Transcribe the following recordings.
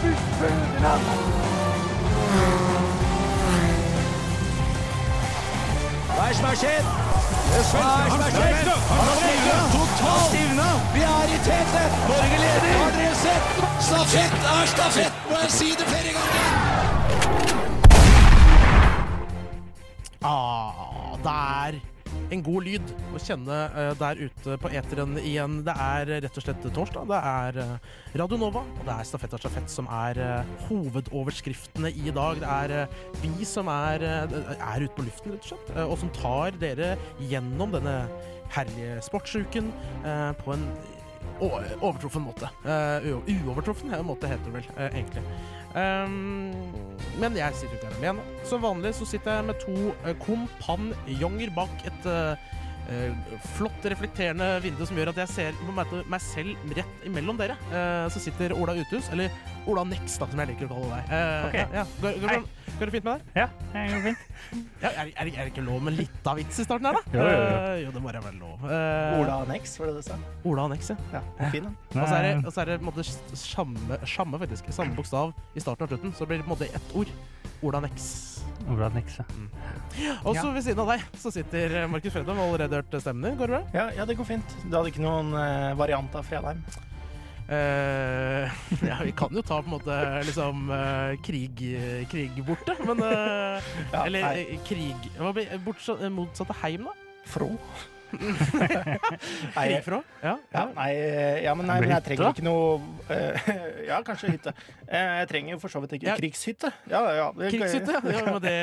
Hva er som har er som? Han stivna! Totalt! Vi er i tete! Norge leder! Har dere sett? Stafett er stafett! Må jeg si det flere ganger? Ah, det er en god lyd å kjenne eh, der ute på eteren igjen. Det er rett og slett torsdag. Det er eh, Radio Nova, og det er Stafett er stafett som er eh, hovedoverskriftene i dag. Det er vi som er, er ute på luften, rett og slett, og som tar dere gjennom denne herlige sportsuken på en overtroffen måte. Eh, u- uovertruffen måte heter det vel, egentlig. Um, men jeg sitter ikke her alene. Som vanlig så sitter jeg med to uh, kompanjonger bak et eh, flott reflekterende vindu som gjør at jeg ser meg selv rett imellom dere. Eh, så sitter Ola Uthus, eller Ola Nex, da, som jeg liker å kalle deg. Eh, Ok. ja, ja. Går, går, går, går det fint med deg? Ja, det går fint. Ja, er, er, er det ikke lov med litt av vits i starten her, da? Jo, jo, jo. Eh, jo det må jeg vel lov. Eh, Ola Nex, var det det du sa? Ola Nex, ja. Ja, fin den. Og så er det, og så er det på en måte samme, samme, faktisk, samme bokstav i starten og slutten. Så blir det på en måte ett ord. Ola Nex. Ola Mm. Og så ved siden av deg så sitter Markus Fredheim. Har allerede hørt stemmen din. Går det bra? Ja, ja, det går fint. Du hadde ikke noen uh, variant av Fredheim? Uh, ja, vi kan jo ta på en måte liksom uh, krig, krig borte, men eh, Ja, Eller nei. eh, krig Hva blir bortsatt, motsatt heim, da? Fro? Krig fra? Ja. ja, nei, ja, men, nei, men jeg trenger ikke noe uh, Ja, kanskje hytte. Eh, jeg trenger jo for så vidt ikke Ja. krigshytte. Ja, ja, det- Krigshytte? Ja, men det,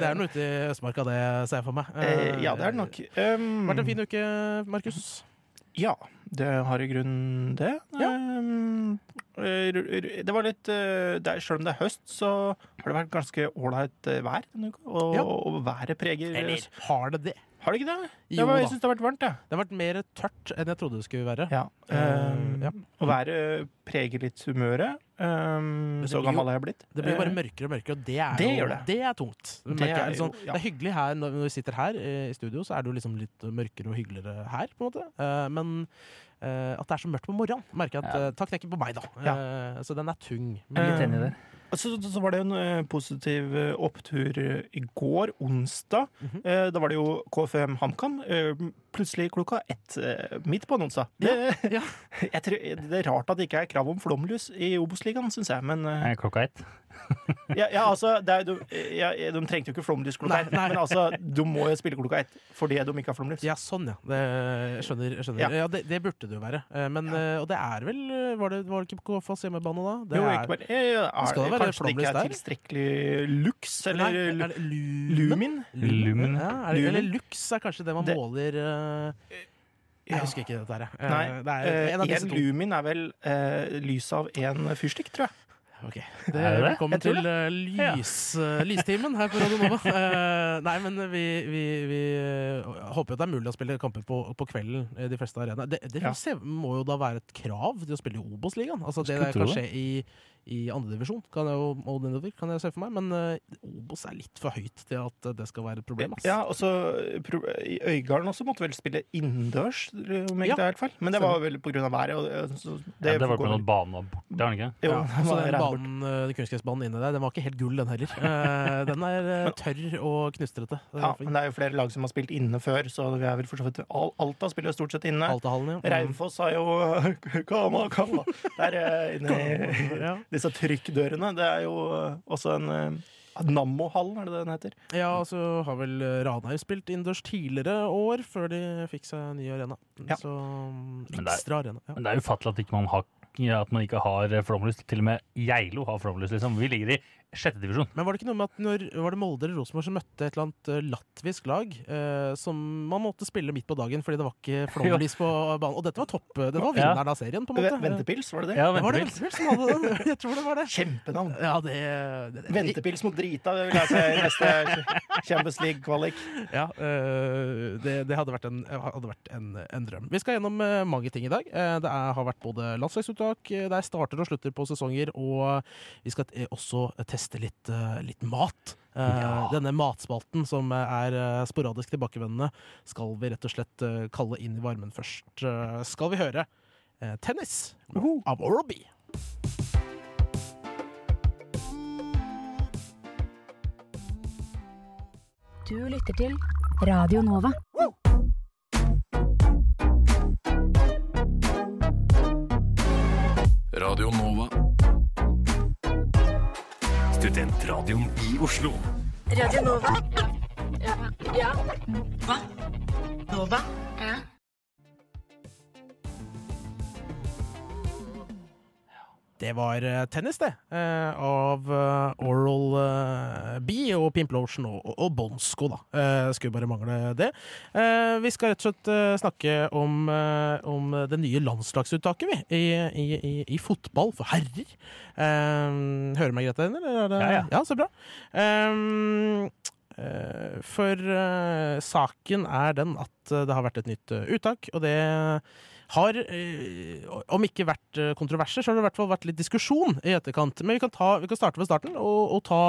det er noe ute i Østmarka, det ser jeg for meg. Uh, ja, det er det nok. Um, Vært en fin uke, Markus. Ja, det har i grunnen det. Ja. Um, det var litt eh, det er, Selv om det er høst, så har det vært ganske ålreit vær denne uka. Og, Ja. og været preger Eller har det det? Har det ikke det? Jo var, jeg syns det har vært varmt, Ja. Det har vært mer tørt enn jeg trodde det skulle være. Ja. Eh, Um, ja. Og været preger litt humøret. Um, så gammel har jeg blitt. Det blir bare Eh, mørkere og mørkere, og det er, Det jo, det. det er tungt. Du Det er liksom, jo- ja. det er hyggelig her når vi sitter her eh, i studio, så er det jo liksom litt mørkere og hyggeligere her, på en måte. Uh, men uh, at det er så mørkt på morgenen, merker jeg at takk eh, Ta knekken på meg, da. Ja. Eh, så den er tung. Er litt Eh, enig der. Og Så, så var det en eh, positiv eh, opptur eh, i går, onsdag. Mm -hmm. da var det jo KFM HamKam. eh, plutselig klokka ett midt på en onsdag. Det, ja. jeg tror, det er rart at det ikke er krav om flomlys i Obos-ligaen, syns jeg. Men Klokka ett. Ja, ja, altså, det er, de, ja, de trengte jo ikke flomlys klokka ett. Men altså, de må jo spille klokka ett fordi de ikke har flomlys. Ja, sånn, ja. Det, jeg skjønner. Jeg skjønner. Ja. Ja, det, det burde det jo være. Eh, men, eh, og det er vel Var det, var det ikke på Foss hjemmebane da? Det jo, er, ikke men, eh, er, Skal det være kanskje det ikke er der? tilstrekkelig lux, eller Nei, er det Lumen? Lumin? Lumen. Ja, er det, eller Lux er kanskje det man Det- måler ja. Jeg husker ikke dette her. Nei, det er en av disse to. lumin er vel uh, lyset av én fyrstikk, tror jeg. Ok, det, er det? Velkommen til eh, lys, eh, lystimen her på Radio Nova. Eh, nei, men vi, vi, vi håper jo det er mulig å spille kamper på, på kvelden i de fleste arenaer. Det, det Ja. må jo da være et krav til å spille i Obos-ligaen. Altså, det der kan skje i, i andredivisjon, kan, og nedover, kan jeg se for meg. Men uh, Obos er litt for høyt til at eh, det skal være et problem. Ass. Ja, og så pro- I Øygarden også måtte vel spille innendørs, om jeg Ja, ikke tar helt feil. Men det var vel av været. Og, så Det, ja, det var pga. at banen noen borte, har den ikke? Jo, Ja, den den banen, eh, den kunstgressbanen inne der, den var ikke helt gull, den heller. uh, den er tørr og knustrete. Ja, men det er jo flere lag som har spilt inne før, så vi er vel for så vidt Al- Alta spiller jo stort sett inne. Altahallen, ja. Raufoss har jo Kama, Kama! Der inne i Ja. Disse trykkdørene. Det er jo eh, også en Nammohallen, Nammo-hallen, er det det den heter? Ja, og så har vel eh, Ranheim spilt innendørs tidligere år, før de fikk seg ny arena. Ja. Så mm, Men det er- ekstra arena. Ja. Men det er ufattelig at, ikke man har, at man ikke har eh, flomlys. Til og med Geilo har flomlys, liksom. Vi ligger i sjette divisjon. Men var det ikke noe med at når var det Molde eller Rosenborg som møtte et eller annet eh, latvisk lag, eh, som man måtte spille midt på dagen fordi det var ikke flomlys på banen? Og dette var topp, det var Ja. vinneren av serien, på en måte. Ventepils, var det det? Ja, Det var det ventepils. Ventepils som hadde den. Jeg tror det var det. Kjempenavn. Ja, det, det, det Ventepils mot Drita, det vil jeg si i neste Champions League-kvalik. Ja, øh, det, det hadde vært, en, hadde vært en, en drøm. Vi skal gjennom øh, mange ting i dag. Eh, Det er, har vært både landslagsuttak, der det er starter og slutter på sesonger, og vi skal eh, også teste teste litt, eh, litt mat. Eh, ja. Denne matspalten, som er eh, sporadisk tilbakevendende, skal vi rett og slett kalle inn i varmen først. Skal vi høre tennis av Oral-B. Du lytter til Radio Nova. Radio Nova Studentradioen i Oslo. Radio Nova. Ja. ja. Hva? Nova? Ja. Det var eh, tennis, det. eh, av eh, Oral B og Pimplotion og, og, Bonsko, da. Skulle bare mangle det. Vi skal rett og slett snakke om, om det nye landslagsuttaket, vi. I, i, i, i fotball for herrer. Hører du meg greit, eller? Er Ja, ja. ja, så bra. For saken er den at det har vært et nytt uttak, og det har, eh, om ikke vært eh, kontroverser, så har det i hvert fall vært litt diskusjon i etterkant. Men vi kan, ta, vi kan starte ved starten og, og ta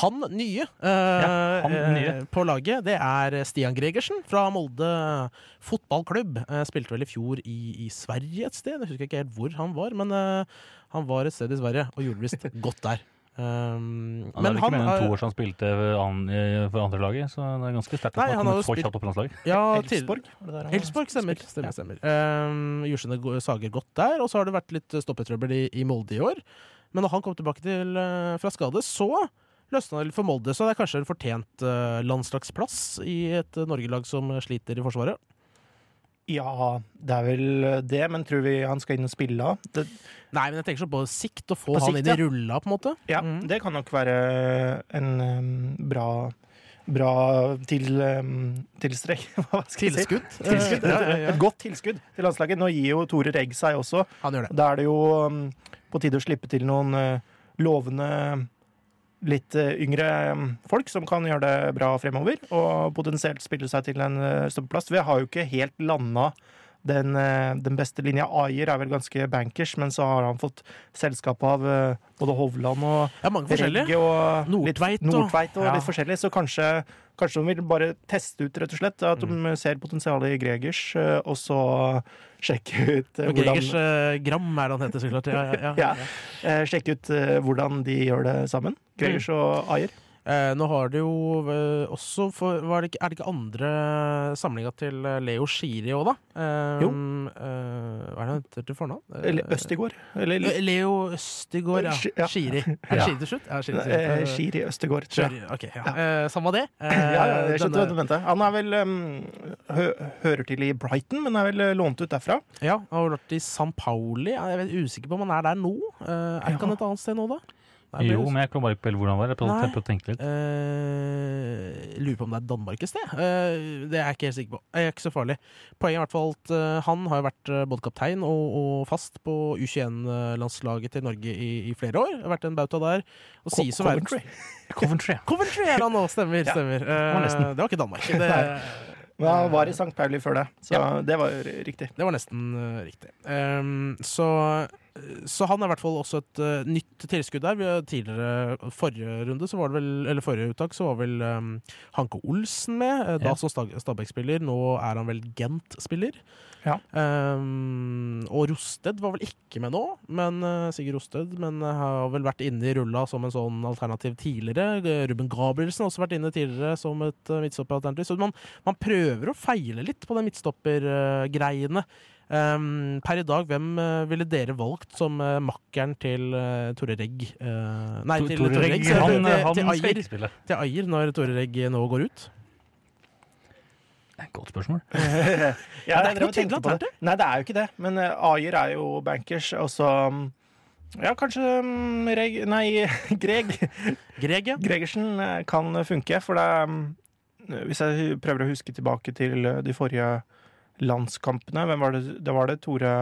han nye, eh, Ja, han nye. på laget. Det er Stian Gregersen fra Molde fotballklubb. Spilte vel i fjor i, i Sverige et sted. Jeg husker ikke helt hvor han var, men han var et sted i Sverige og gjorde visst godt der. Um, Han er men ikke mer enn to år siden han spilte an, for andre laget, så det er ganske sterkt at han har han så kjapt opp på landslaget. Ja, Elsborg, Elsborg han stemmer. spilte? stemmer, Ja. Um, Jorsene Sager godt der, og så har det vært litt stoppetrøbbel i, i Molde i år. Men når han kom tilbake til, uh, fra skade, så løsna det litt for Molde. Så det er kanskje en fortjent uh, landslagsplass i et uh, Norgelag som sliter i Forsvaret. Ja, det er vel det, men tror vi han skal inn og spille? Det, Nei, men jeg tenker sånn på sikt, å få På han sikt, inn i ja. rulla, på en måte. ja, Mm. det kan nok være en um, bra Bra til, um, tilstrekk Hva skal jeg si? Tilskudd. Tilskudd. Eh, ja, ja, ja. Et godt tilskudd til landslaget. Nå gir jo Tore Regg seg også. Han gjør det. Da er det jo um, på tide å slippe til noen uh, lovende litt uh, yngre um, folk som kan gjøre det bra fremover, og potensielt spille seg til en uh, stoppeplass. Vi har jo ikke helt landa den, uh, den beste linja. Ayer er vel ganske bankers, men så har han fått selskap av uh, både Hovland og Ja. Regge og Nordtveit litt, Nordtveit og ja. litt forskjellig. Så kanskje, kanskje de vil bare teste ut, rett og slett. At Mm. de ser potensialet i Gregers, uh, og så sjekke ut Og Gregers eh, Gram er det han heter, så klart. Ja. Eh, sjekke ut eh, hvordan de gjør det sammen. Gregers og Ayer. Eh, nå har det jo eh, også for, det ikke, Er det ikke andre samlinga til eh, Leo Shiri òg, da? Eh, Jo. eh, hva er det han heter til fornavn? Eh, Eller Østigård. Eller Eh, Leo Østigård, ja. Ja. Shiri. Er det Shiri til slutt? Ja, Shiri til slutt. Shiri Østegård, tror jeg. Shiri, ok, ja. Eh, Samme det. Eh, Ja, ja, jeg skjønte hva du. Han er vel um, hø hører til i Brighton, men er vel lånt ut derfra. Ja, han har vært i San Pauli. Jeg er usikker på om han er der nå. Er ikke Ja. han et annet sted nå, da? Nei, Jo, men jeg kan bare ikke på hvordan det var. Jeg prøvde å tenke litt. Uh, lurer på om det er Danmark et sted. Uh, det er jeg ikke helt sikker på. Det er ikke så farlig. Poenget er i hvert fall at uh, han har vært både kaptein og, og fast på U21-landslaget til Norge i, i flere år. Har vært en bauta der. Og Co- sies å være Coventry. Coventry. Coventry er han nå, stemmer. Ja. stemmer. det var ikke Danmark. Det, Men han var i St. Pauli før det, så Ja. det var riktig. det var nesten riktig. Um, så, så han er i hvert fall også et uh, nytt tilskudd der. Vi tidligere, Forrige runde, så var det vel, eller forrige uttak, så var vel um, Hanke Olsen med. Uh, da Ja. som Stabæk-spiller. Nå er han vel Gent-spiller. Ja. Um, og Rosted var vel ikke med nå, men uh, Sigurd Rosted. Men har vel vært inne i rulla som en sånn alternativ tidligere. Ruben Gabrielsen har også vært inne tidligere som et uh, midtstopperalternativ. Så man, man prøver å feile litt på de midtstoppergreiene. Um, per i dag, hvem uh, ville dere valgt som uh, makkeren til uh, Tore Regg? Eh, nei, til Tore Tore Regg, Regg. han, til, han til, skal Ayer, ikke spille. til Ayer når Tore Regg nå går ut. Godt spørsmål. Ja, det er ikke noe tydelig det. Nei, det er jo ikke det. Men Ayer er jo bankers, og så um, Ja, kanskje um, Reg... Nei, Greg. Greg, ja. Gregersen kan funke, for det um, Hvis jeg prøver å huske tilbake til de forrige landskampene Hvem var det? Det var det Tore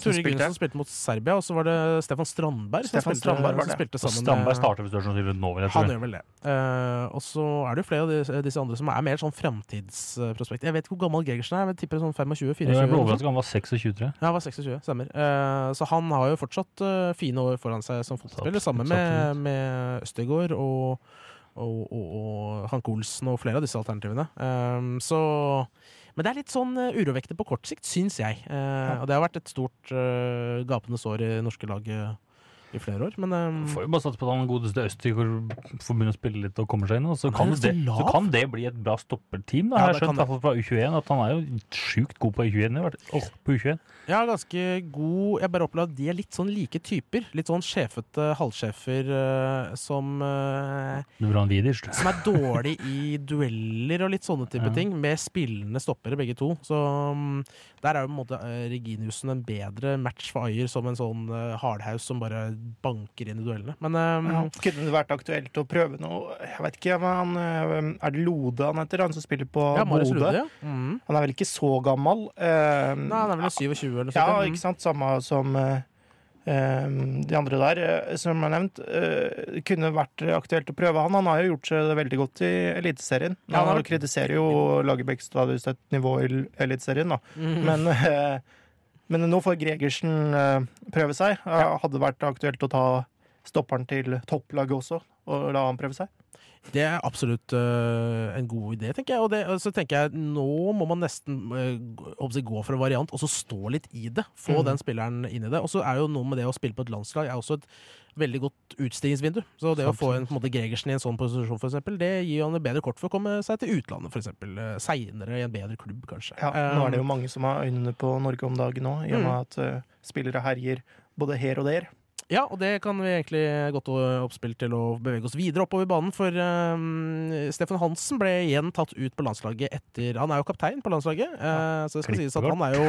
Tore. Gundersen spilte mot Serbia, og så var det Stefan Strandberg som Stefan spilte, Strandberg var som spilte sammen. sammen Strandberg starter hvis du er sånn til nå, vil jeg Han gjør vel det. Uh, og så er det jo flere av disse, disse andre som er mer sånn fremtidsprospekt. Jeg vet ikke hvor gammel Gregersen er, men jeg tipper sånn 25-24. Jeg ble overrasket han var 26, tror jeg. Ja, han var 26, stemmer. Uh, så han har jo fortsatt uh, fine år foran seg som fotballspiller, sammen med, med Østegård og, og, og, og Hanke Olsen og flere av disse alternativene. Eh, så Men det er litt sånn uh, urovekkende på kort sikt, syns jeg. Eh, Og det har vært et stort eh, gapende sår i norske lag eh, i flere år. Men um, Får jo bare satse på at han godeste Østigård får begynne å spille litt og kommer seg inn. Og så, kan det, så kan det bli et bra stopperteam. Da. Ja, Jeg har skjønt kan fra U21 at han er jo sjukt god på U21. Oh, på U21. ja, ganske god Jeg bare opplever at de er litt sånn like typer. Litt sånn sjefete halvsjefer uh, som uh. Som er dårlig i dueller og litt sånne type Ja. ting, med spillende stoppere begge to. Så um, der er jo på en måte uh, Reginiussen en bedre match for Ayer som en sånn uh, hardhouse som bare banker inn i duellene. Men um, Ja, kunne det vært aktuelt å prøve noe Jeg vet ikke, men han, øh, Er det Lode han heter? Han som spiller på ja, Bodø? Ja. Mm. Han er vel ikke så gammel? Uh, Nei, han er vel 27 eller noe Ja, ikke sant? Samme som eh, de andre der, eh, som er nevnt. Eh, kunne vært aktuelt å prøve han. Han har jo gjort seg veldig godt i Eliteserien. Ja, han har han kritiserer jo Lagerbäck stadig et nivå i Eliteserien, da. Mm. Men, eh, men nå får Gregersen eh, prøve seg. Hadde det vært aktuelt å ta stopperen til topplaget også, og la han prøve seg. Det er absolutt uh, en god idé, tenker jeg. Og, det, og så tenker jeg nå må man nesten uh, gå- for en variant, og så stå litt i det. Få mm. den spilleren inn i det. Og så er jo noe med det å spille på et landslag er også et veldig godt utstillingsvindu. Så det å få en, på en måte Gregersen i en sånn posisjon, for eksempel, det gir han et bedre kort for å komme seg til utlandet, for eksempel. øh, Seinere i en bedre klubb, kanskje. Ja, nå er det jo Um, mange som har øynene på Norge om dagen nå, i og med at uh, spillere herjer både her og der. Ja, og det kan vi egentlig godt oppspille oppspill til å bevege oss videre oppover banen. For um, Stefan Hansen ble igjen tatt ut på landslaget etter Han er jo kaptein på landslaget, eh, så det skal sies at han er jo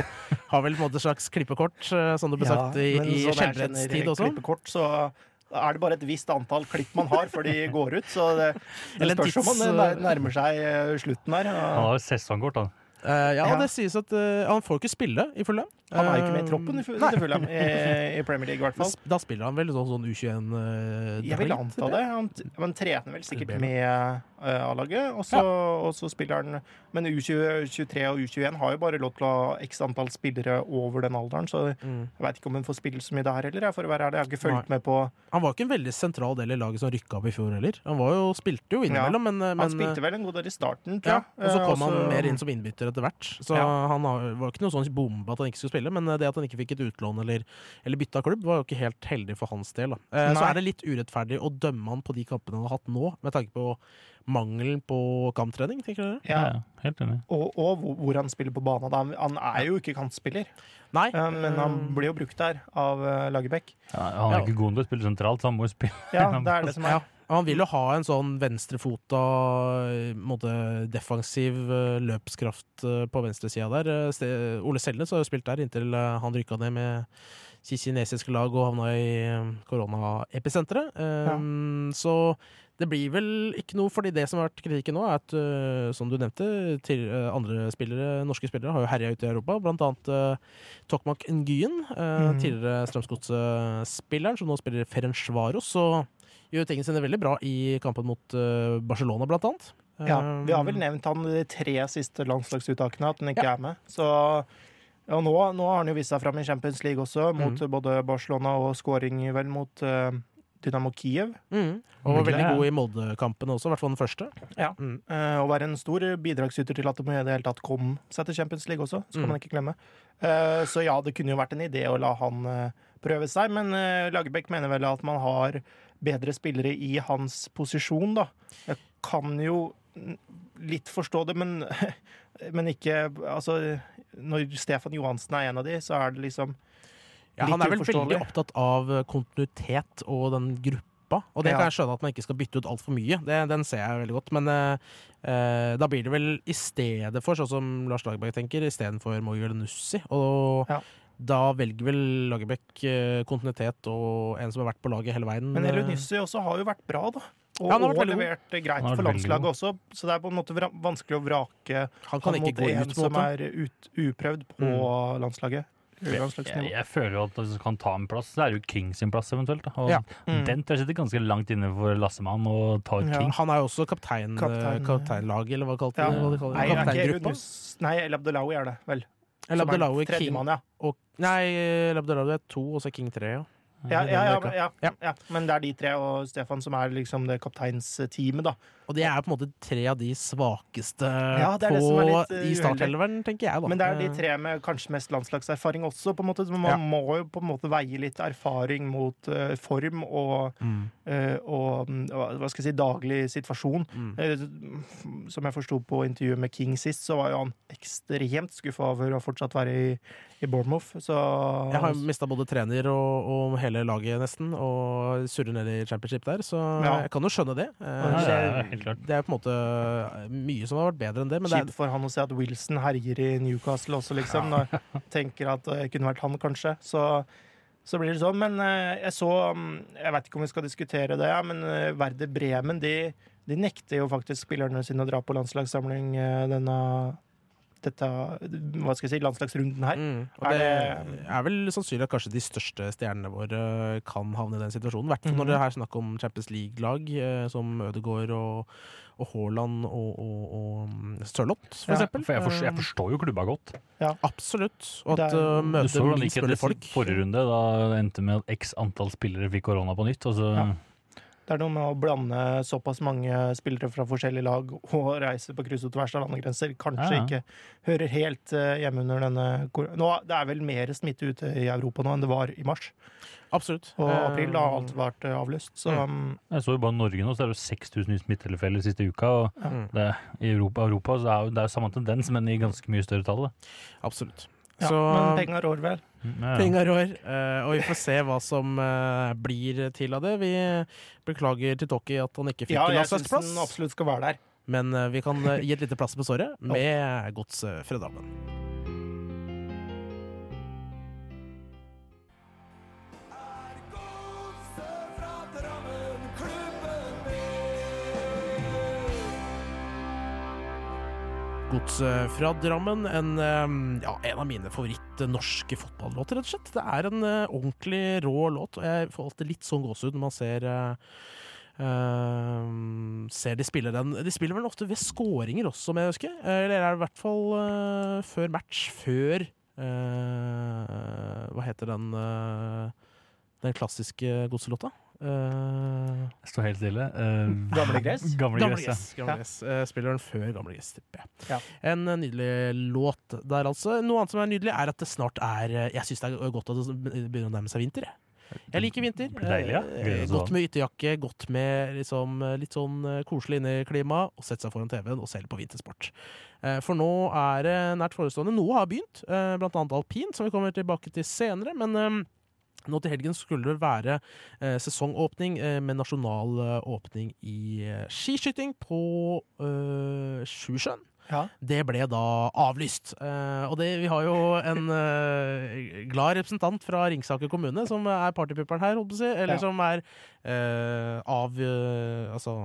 har vel på en måte et slags klippekort, uh, som det ble sagt i, men i sånn også. Klippekort, så er det bare et visst antall klipp man har før de går ut. Så det, det spørs om man nærmer seg eh, slutten her. Han har jo sesongkort, han. Eh, ja, Ja. det sies at eh, han får ikke spille i Fulham. Han er jo ikke med i Eh, troppen i, Fulham, i, i Premier League, i hvert fall. Da spiller han vel sånn, sånn U21 uh, Jeg vil anta det. Han, han trener vel sikkert med uh, A-laget, og, så- og så spiller han Men U20, 23 og U21 har jo bare lov til å ha x antall spillere over den alderen, så Mm. jeg veit ikke om hun får spille så mye der heller, jeg, for å være ærlig. Jeg har ikke fulgt med på Han var ikke en veldig sentral del i laget som rykka opp i fjor heller. Han var jo, spilte jo innimellom, men, Han spilte vel en god del i starten, tror ja, og så kom han mer inn som innbytter etter hvert. Så Ja. han var ikke noe sånn bombe at han ikke skulle spille, men det at han ikke fikk et utlån eller, eller bytta klubb, var jo ikke helt heldig for hans del. Da. Eh, så er det litt urettferdig å dømme han på de kampene han har hatt nå, med tanke på mangelen på kamptrening, tenker dere? Ja, Ja, helt enig. og, og hvor- han spiller på banen. Da. Han er jo ikke kantspiller, Nei. eh, men han eh, blir jo brukt der av Lagerbäck. Ja, han er Ja. ikke god til å spille sentralt, så han må jo spille. Ja, det er det som er er. Han vil jo ha en sånn venstrefota, eh, defensiv eh, løpskraft eh, på venstresida der. Ole Selnes har jo spilt der inntil han rykka ned med kinesiske lag og havna i koronaepisenteret. Ja. Så det blir vel ikke noe, fordi det som har vært kritikken nå, er at, som du nevnte, til, andre spillere, norske spillere har jo herja ute i Europa, blant annet uh, Tokmak Nguyen, Mhm. tidligere Strømsgodset-spilleren, som nå spiller Ferencvaros. Så gjør tingene sine veldig bra i kampen mot eh, Barcelona, blant annet. Ja, vi har Um, vel nevnt han de tre siste landslagsuttakene, at han ikke Ja. er med. Så ja, nå, nå har han jo vist seg fram i Champions League også, mot Mm. både Barcelona og scoring vel mot uh, Dynamo Kiev. mm, og var veldig god i Molde-kampene også, i hvert fall den første. Ja. Mm. uh, og være en stor bidragsyter til at det i det hele tatt kom seg til Champions League også, skal Mm. man ikke glemme. Uh, så ja, det kunne jo vært en idé å la han prøve seg, men uh, Lagerbäck mener vel at man har bedre spillere i hans posisjon, da. Jeg kan jo litt forstå det, men, men ikke Altså, når Stefan Johansen er en av de, så er det liksom Ja, han er vel veldig opptatt av eh, kontinuitet og den gruppa. Og det kan jeg skjønne at man ikke skal bytte ut altfor mye. Det, den ser jeg veldig godt. Men eh, eh, da blir det vel i stedet for, sånn som Lars Dagberg tenker, istedenfor Moyo Nussi. Og Ja. Da velger vel Lagerbäck eh, kontinuitet og en som har vært på laget hele veien. Men eh, Elunyssi også har jo vært bra, da. Og, Ja, han og levert eh, greit for landslaget også, så det er på en måte vanskelig å vrake han kan han ikke mot gå en ut, som er ut, uprøvd på landslaget. Jeg, jeg føler jo at hvis du kan ta en plass, så er det jo King sin plass eventuelt. Da. Og Ja. Mm. Den tror jeg sitter ganske langt inne for Lassemann og ta ut Ja. King. Han er jo også kaptein, Kaptein, kaptein, kapteinlaget, eller hva kalte Ja. de det? Kapteingruppa. Nei, El Abdelawi er det, vel. Er Abdelawi, King tredjemann, ja. og Nei, El Abdelawi er to, og så King tre, ja. Ja, ja, ja, ja, Ja. ja, men det er de tre og Stefan som er liksom det kapteinsteamet, da. Og det er på en måte tre av de svakeste Ja, det på, det som litt, eh, i startelveren, tenker jeg. da. Men det er de Eh, tre med kanskje mest landslagserfaring også. på en måte. Man Ja. må jo på en måte veie litt erfaring mot uh, form og, Mm, uh, og mm, hva skal jeg si, daglig situasjon. mm. Uh, Som jeg forsto på intervjuet med King sist, så var jo han ekstremt skuffa over å fortsatt være i, i Bournemouth. Så Jeg har mista både trener og, og hele laget, nesten, og surrer ned i championship der, så Ja. jeg kan jo skjønne det. Eh, det. Det er på en måte mye som har vært bedre enn det, men det Kjipt er, for han å se at Wilson herjer i Newcastle også, liksom. Ja. tenker at det kunne vært han, kanskje. Så, så blir det sånn. Men eh, jeg så mm, Jeg vet ikke om vi skal diskutere det, ja, men Verde Werder Bremen de, de nekter jo faktisk spillerne sine å dra på landslagssamling eh, denne dette, hva skal jeg si, landslagsrunden her. mm, og Er det det- er vel sannsynlig at kanskje de største stjernene våre kan havne i den situasjonen. I hvert fall Mhm. når det er snakk om Champions League-lag, eh, som Ødegaard og, og Haaland og, og, og mm, Sørloth, for Ja, eksempel. For jeg, forstår, jeg Eh, forstår jo klubba godt. Absolutt. Og at er- uh, Du så folk. forrige runde. Da det endte med at x antall spillere fikk korona på nytt. Og så, Ja. Det er noe med å blande såpass mange spillere fra forskjellige lag og reise på kryss og tvers av landegrenser. Kanskje Ja, ja. ikke hører helt eh, hjemme under denne Nå, Det er vel mer smitte ute i Europa nå enn det var i mars Absolutt. og april. Har Eh, alt vært eh, avlyst. Så Mm. um, jeg så jo bare Norge nå, så er det jo 6000 nye smittetilfeller siste uka. Og mm, det, I Europa, Europa så er jo, det er jo samme tendens, men i ganske mye større tall. Absolutt. Ja, Så men penga rår vel. Ja, ja. rår, Uh, og vi får se hva som uh, blir til av det. Vi beklager til Toki at han ikke fikk Ja, jeg syns han den absolutt skal være der. men uh, vi kan gi et lite plass på såret med Gods eh, Godset fra Drammen. En, eh, ja, en av mine favoritt-norske fotballåter, rett og slett. Det er en eh, ordentlig rå låt, og jeg får alltid litt sånn gåsehud når man ser Uh, eh, ser de spiller den. De spiller vel ofte ved skåringer også, som jeg husker. Eh, Eller er det i hvert fall uh, før match. Før uh, Hva heter den eh, Den klassiske godselåta? Eh, Jeg står helt stille. Uh, Gamle gress? Gamle Gamle gress, ja. Gress. Gamle. Eh, spiller den før Gamle Gress, tipper jeg. Ja. En nydelig låt der, altså. Noe annet som er nydelig, er at det snart er Jeg syns det er godt at det begynner å nærme seg vinter. Jeg. Jeg liker vinter. Deilig, ja. Godt med ytterjakke, godt med liksom, litt sånn koselig inneklima, og sette seg foran TV-en og se på vintersport. Eh, For nå er det nært forestående. Noe har begynt, eh, blant annet alpint, som vi kommer tilbake til senere. men nå til helgen skulle det være eh, sesongåpning eh, med nasjonal eh, åpning i eh, skiskyting på eh, Sjusjøen. Ja. Det ble da avlyst. Eh, og det, vi har jo en eh, glad representant fra Ringsaker kommune som er partypupperen her, holdt på å si. Eller Ja. som er eh, av Altså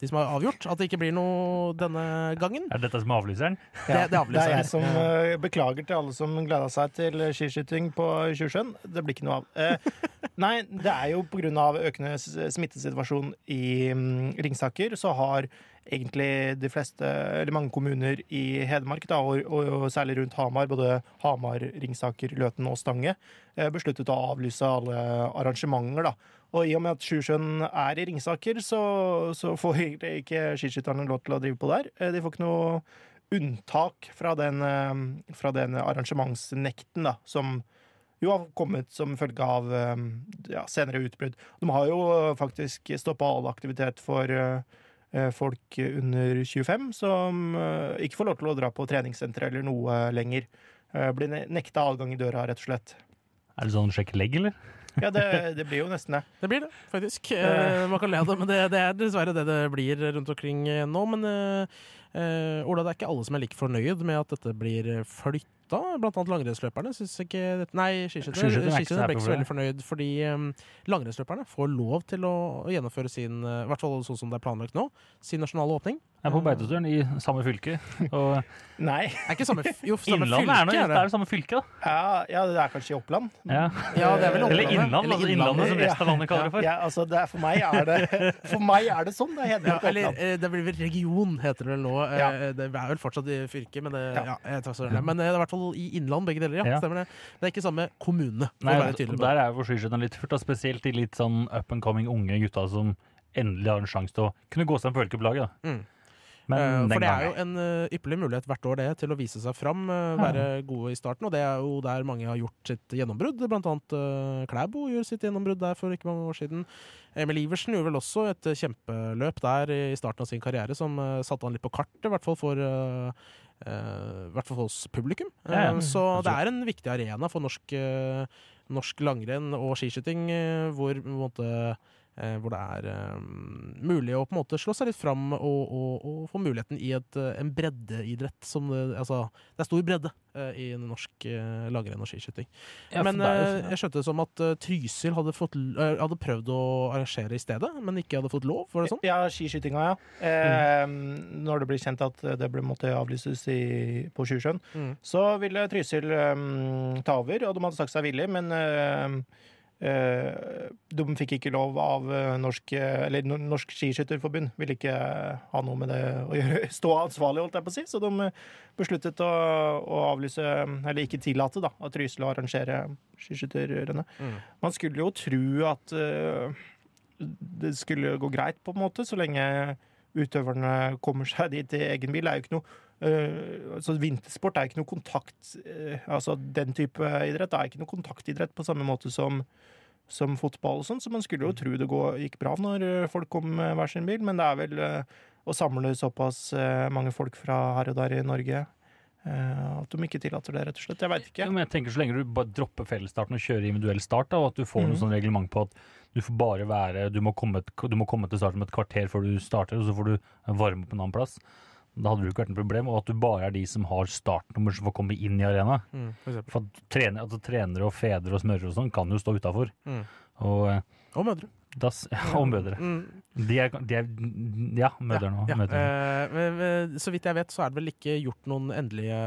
de som har avgjort at det ikke blir noe denne gangen. Er det dette som er avlyseren? Det, det Det avlyser er jeg som uh, beklager til alle som gleda seg til skiskyting på Tjursjøen. Det blir ikke noe av. Uh, nei, det er jo pga. økende smittesituasjon i um, Ringsaker, så har egentlig de fleste, eller mange kommuner i Hedmark, da, og, og, og særlig rundt Hamar, både Hamar, Ringsaker, Løten og Stange, uh, besluttet å avlyse alle arrangementer. da. Og i og med at Sjusjøen er i Ringsaker, så, så får ikke skiskytterne lov til å drive på der. Eh, De får ikke noe unntak fra den, eh, fra den arrangementsnekten da, som jo har kommet som følge av eh, ja, senere utbrudd. De har jo faktisk stoppa all aktivitet for folk under 25 som ikke får lov til å dra på treningssenter eller noe lenger. Blir ne- nekta adgang i døra, rett og slett. Er det sånn sjekk legg, eller? Ja, det, det blir jo nesten det. Det blir det, faktisk. Uh, man kan le av det, men det, det er dessverre det det blir rundt omkring eh, nå. Men eh, eh, Ola, det er ikke alle som er like fornøyd med at dette blir flytta. Blant annet langrennsløperne syns ikke dette Nei, skiskytterne Skiskytterne er ikke så ble ikke så veldig fornøyd, fordi um, langrennsløperne får lov til å, å gjennomføre sin, i hvert fall sånn som det er planlagt nå, sin nasjonale åpning. Jeg er på beiteturen i samme fylke. Og Nei. Er ikke samme, jo, samme Innlandet er, noe, fylke, det er jo samme fylke, da. Ja, ja, det er kanskje i Oppland. Ja. Ja, det er vel Eller innland, altså innlandet som resten av landet kaller det for. Ja, altså, det er, for, meg er det, for meg er det sånn. Det heter Ja, ikke eller Oppland. eh, det blir vel region, heter det vel nå. Eh, Ja. Det er vel fortsatt i fylke, men det, Ja. ja. jeg men eh, det er i hvert fall i innland, begge deler. Ja, Ja. stemmer det. Det er ikke samme kommune. Nei, der er jo skiskytterne litt furt, da, spesielt de litt sånn up and coming unge gutta som endelig har en sjanse til å kunne gå seg en på laget. Da. Mm. Men Eh, For det er jo en eh, ypperlig mulighet hvert år det til å vise seg fram, eh, være gode i starten. Og det er jo der mange har gjort sitt gjennombrudd. Blant annet Klæbo gjorde sitt gjennombrudd der for ikke mange år siden. Emil Iversen gjorde vel også et kjempeløp der i starten av sin karriere som satte han litt på kartet, i hvert fall for i hvert fall hos publikum. Ja, ja. Så det er en viktig arena for norsk, norsk langrenn og skiskyting, hvor, på en måte, hvor det er eh, mulig å på en måte slå seg litt fram og, og, og få muligheten i et, eh, en breddeidrett. Som det, altså, det er stor bredde eh, i norsk eh, lagrenn og skiskyting. Ja, men eh, sånn, jeg skjønte det som at eh, Trysil hadde, fått, eh, hadde prøvd å arrangere i stedet, men ikke hadde fått lov? Var det sånn? Ja, skiskytinga, ja. Eh, Når det blir kjent at det ble, måtte avlyses i, på Sjusjøen, Mm. så ville Trysil eh, ta over, og de hadde sagt seg villig, men eh, eh, de fikk ikke lov av eh, norsk, eller Norsk Skiskytterforbund. Ville ikke ha noe med det å gjøre. Stå ansvarlig, holdt jeg på å si. Så de eh, besluttet å, å avlyse, eller ikke tillate, da, at Trysil å arrangere skiskytterrennet. Mm. Man skulle jo tro at eh, det skulle gå greit, på en måte, så lenge utøverne kommer seg dit i egen bil. Det er jo ikke noe eh, altså Vintersport er ikke noe kontakt eh, Altså den type idrett er ikke noe kontaktidrett på samme måte som, som fotball og sånn, så man skulle jo tro det gikk bra når eh, folk kom med hver sin bil, men det er vel å samle såpass mange folk fra her og der i Norge at de ikke tillater det, rett og slett. Jeg veit Ja, men jeg tenker Så lenge du bare dropper fellesstarten og kjører individuell start, da, og at du får noe Mhm. sånn reglement på at du får bare være du må, komme, du må komme til starten med et kvarter før du starter, og så får du varme på en annen plass. Da hadde det ikke vært noe problem. Og at du bare er de som har startnummer som får komme inn i arena. Mm, for. For trener, altså, trenere og fedre og smørere og sånn kan jo stå utafor. Mm. Og, eh, Og mødre. Da s- ja, og mødre. Mm. De er, de er Ja, mødrene og Ja, mødrene. eh, så vidt jeg vet, så er det vel ikke gjort noen endelige